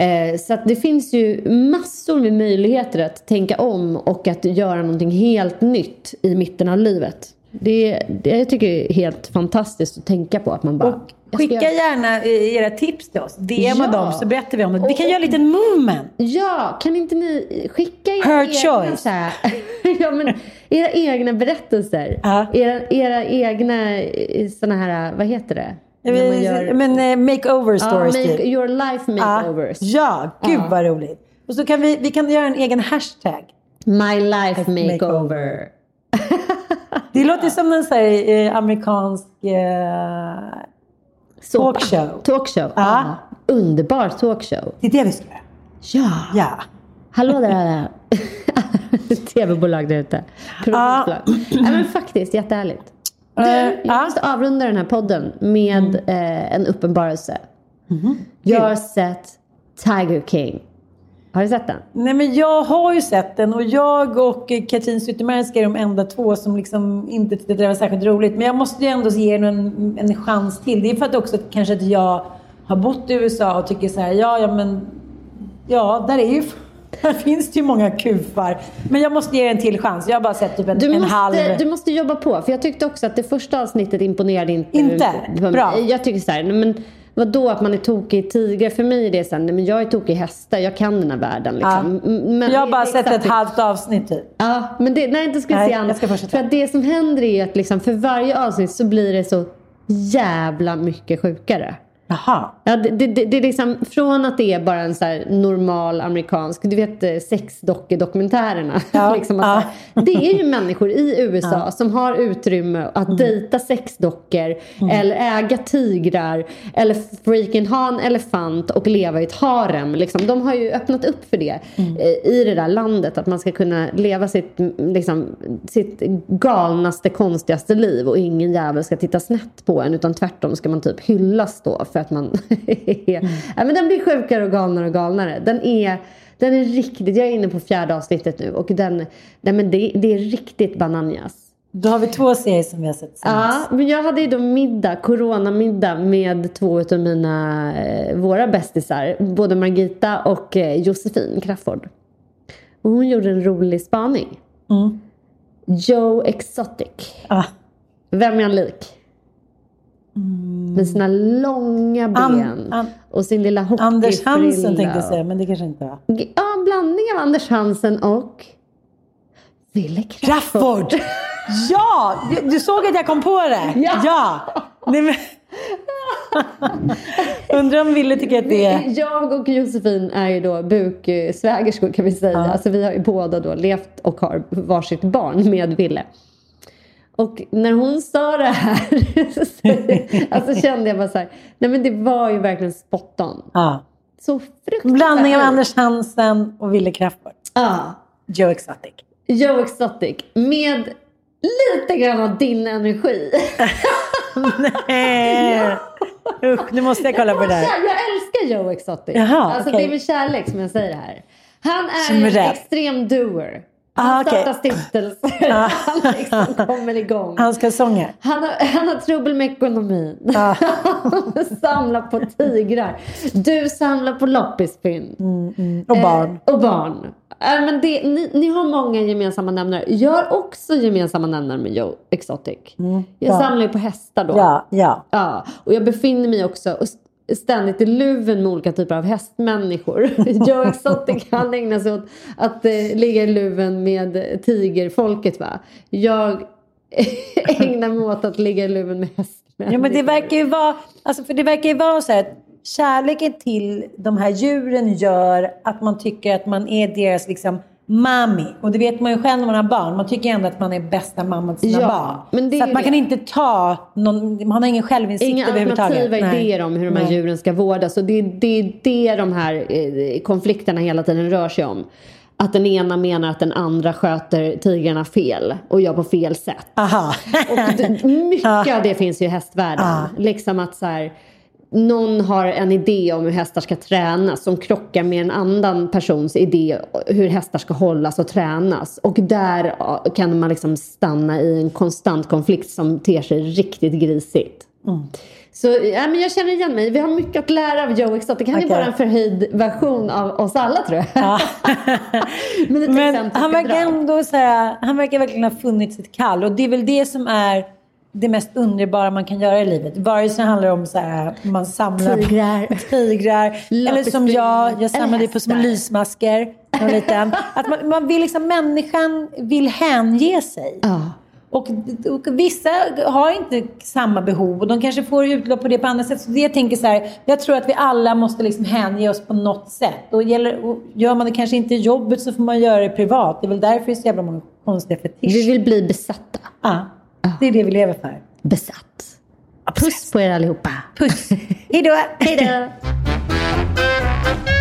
Speaker 3: Eh, så det finns ju massor med möjligheter att tänka om och att göra någonting helt nytt i mitten av livet. Det, det jag tycker är helt fantastiskt att tänka på. Att man bara,
Speaker 4: och skicka ska... gärna era tips till oss. DMa ja. dem så berättar vi om det. Vi kan och, göra en liten movement.
Speaker 3: Ja, kan inte ni skicka era
Speaker 4: Her
Speaker 3: egna,
Speaker 4: choice.
Speaker 3: Här, ja, men, era egna berättelser. Uh. Era, era egna eh, såna här, vad heter det?
Speaker 4: Gör... Men uh, makeover stories.
Speaker 3: Ja, make, typ. your life makeovers.
Speaker 4: Ja, gud ja. vad roligt. Och så kan vi, vi kan göra en egen hashtag.
Speaker 3: My life makeover.
Speaker 4: det låter som en här, eh, amerikansk eh, talkshow.
Speaker 3: Talkshow, ja. Ah. Underbar talkshow.
Speaker 4: Det är det vi ska göra.
Speaker 3: Ja.
Speaker 4: ja.
Speaker 3: Hallå där alla tv-bolag där ute. Produktionsbolag. Ja. ja. men faktiskt, jättehärligt. Du, eh, jag måste avrunda den här podden med mm. eh, en uppenbarelse. Mm. Jag har sett Tiger King. Har du sett den?
Speaker 4: Nej men jag har ju sett den och jag och Katrin Zytomierska är de enda två som liksom inte tyckte det var särskilt roligt. Men jag måste ju ändå ge den en, en chans till. Det är för att också kanske att jag har bott i USA och tycker så här, ja, ja men, ja, där är ju Här finns det ju många kufar. Men jag måste ge det en till chans. Jag har bara sett typ en,
Speaker 3: Du
Speaker 4: en
Speaker 3: måste,
Speaker 4: halv.
Speaker 3: du måste jobba på. För jag tyckte också att det första avsnittet imponerade inte.
Speaker 4: Inte? Bra.
Speaker 3: Jag tycker så här, men vadå att man är tokig i tigrar? För mig är det så här, nej men jag är tokig i hästar. Jag kan den här världen liksom.
Speaker 4: Ja.
Speaker 3: Men
Speaker 4: jag har bara sett ett halvt avsnitt typ.
Speaker 3: Ja, men det, nej, inte ska
Speaker 4: Nej,
Speaker 3: se
Speaker 4: jag ska fortsätta.
Speaker 3: För att det som händer är att liksom, för varje avsnitt så blir det så jävla mycket sjukare.
Speaker 4: Jaha.
Speaker 3: Ja, det, det, det, är liksom, från att det är bara en så normal amerikansk, du vet eh, sexdockedokumentärerna.
Speaker 4: Ja,
Speaker 3: liksom
Speaker 4: ja.
Speaker 3: det är ju människor i USA som har utrymme att dejta sexdockor eller äga tigrar eller freaking ha en elefant och leva i ett harem. Liksom. De har ju öppnat upp för det eh, i det där landet. Att man ska kunna leva sitt, mm, liksom, sitt galnaste, konstigaste liv och ingen jävel ska titta snett på en utan tvärtom ska man typ hyllas då för att man Ja, men den blir sjukare och galnare och galnare. Den är, den är riktigt... Jag är inne på fjärde avsnittet nu och den, nej, men det, det är riktigt bananjas.
Speaker 4: Då har vi två serier som vi har sett
Speaker 3: Ja, men jag hade ju då middag, coronamiddag med två av mina, eh, våra bästisar. Både Margita och eh, Josefin Crafoord. Och hon gjorde en rolig spaning.
Speaker 4: Mm.
Speaker 3: Joe Exotic.
Speaker 4: Ah.
Speaker 3: Vem är han lik? Med sina långa ben
Speaker 4: Mm. An- an-
Speaker 3: och sin lilla hockeyfrilla.
Speaker 4: Anders Hansen tänkte jag säga, men det kanske inte var.
Speaker 3: Ja, en blandning av Anders Hansen och Wille Crafoord.
Speaker 4: Crafoord! Ja! Du, du såg att jag kom på det?
Speaker 3: Ja.
Speaker 4: Nej, men... Undrar om Ville tycker att det är...
Speaker 3: Jag och Josefin är ju då buksvägerskor kan vi säga. Alltså vi har ju båda då levt och har varsitt barn med Ville. Och när hon sa det här så alltså kände jag bara så här, nej men det var ju verkligen spot on.
Speaker 4: Ja.
Speaker 3: Så fruktansvärt.
Speaker 4: Blandning av Anders Hansen och Ville Crafoord.
Speaker 3: Ja.
Speaker 4: Joe Exotic.
Speaker 3: Joe Exotic med lite grann av din energi.
Speaker 4: Nej. Usch, nu måste jag kolla på det där.
Speaker 3: Jag älskar Joe Exotic.
Speaker 4: Jaha,
Speaker 3: alltså,
Speaker 4: okej.
Speaker 3: Det är med kärlek som jag säger det här. Han är en extrem doer. Han
Speaker 4: Ah,
Speaker 3: startar stiftelser. Han liksom kommer igång.
Speaker 4: Han ska sånga.
Speaker 3: Han har, han har trubbel med ekonomin.
Speaker 4: Ah.
Speaker 3: Samlar på tigrar. Du samlar på loppispinn.
Speaker 4: Och barn.
Speaker 3: Eh, och barn. Äh, men det, ni, ni har många gemensamma nämnare. Jag har också gemensamma nämnare med Joe Exotic. Jag
Speaker 4: Mm. Ja.
Speaker 3: samlar ju på hästar då.
Speaker 4: Ja, ja.
Speaker 3: Ja, och jag befinner mig också ständigt i luven med olika typer av hästmänniskor. Joe Exotic han ägnar sig åt att eh, ligga i luven med tigerfolket va. Jag ägnar mig åt att ligga i luven med hästmänniskor.
Speaker 4: Ja, men det verkar ju vara, alltså för det verkar ju vara så här att kärleken till de här djuren gör att man tycker att man är deras liksom mami. Och det vet man ju själv när man har barn. Man tycker ändå att man är bästa mamman till sina
Speaker 3: Ja,
Speaker 4: barn. så att man
Speaker 3: det.
Speaker 4: kan inte ta någon, man har ingen självinsikt
Speaker 3: Inga
Speaker 4: överhuvudtaget.
Speaker 3: alternativa
Speaker 4: Nej.
Speaker 3: idéer om hur de här
Speaker 4: Nej.
Speaker 3: djuren ska vårdas. Och det är det, är det de här eh, konflikterna hela tiden rör sig om. Att den ena menar att den andra sköter tigrarna fel och gör på fel sätt.
Speaker 4: Aha.
Speaker 3: Och det, mycket av det finns ju i hästvärlden.
Speaker 4: Ja.
Speaker 3: Liksom att så här, någon har en idé om hur hästar ska tränas som krockar med en annan persons idé hur hästar ska hållas och tränas. Och där kan man liksom stanna i en konstant konflikt som ter sig riktigt grisigt. Så ja, men jag känner igen mig. Vi har mycket att lära av Joe Exotic. Han är
Speaker 4: Okej.
Speaker 3: bara en förhöjd version av oss alla tror jag. men
Speaker 4: Men han verkar ändå så här, han verkar verkligen ha funnit sitt kall. Och det är väl det som är det mest underbara man kan göra i livet. Vare sig det handlar om så här, man samlar
Speaker 3: Tigrar.
Speaker 4: tigrar eller som jag, jag samlade på små lysmasker. när liten. Att man, man vill liksom, människan vill hänge sig.
Speaker 3: Ja.
Speaker 4: Och, och vissa har inte samma behov och de kanske får utlopp på det på andra sätt. Så det jag tänker så här, jag tror att vi alla måste liksom hänge oss på något sätt. Och, gäller, och gör man det kanske inte i jobbet så får man göra det privat. Det är väl därför det är så jävla många konstiga fetischer.
Speaker 3: Vi vill bli besatta.
Speaker 4: Ja, det är det vi lever för.
Speaker 3: Besatt. Puss på er allihopa.
Speaker 4: Puss! Hejdå!
Speaker 3: Hej då!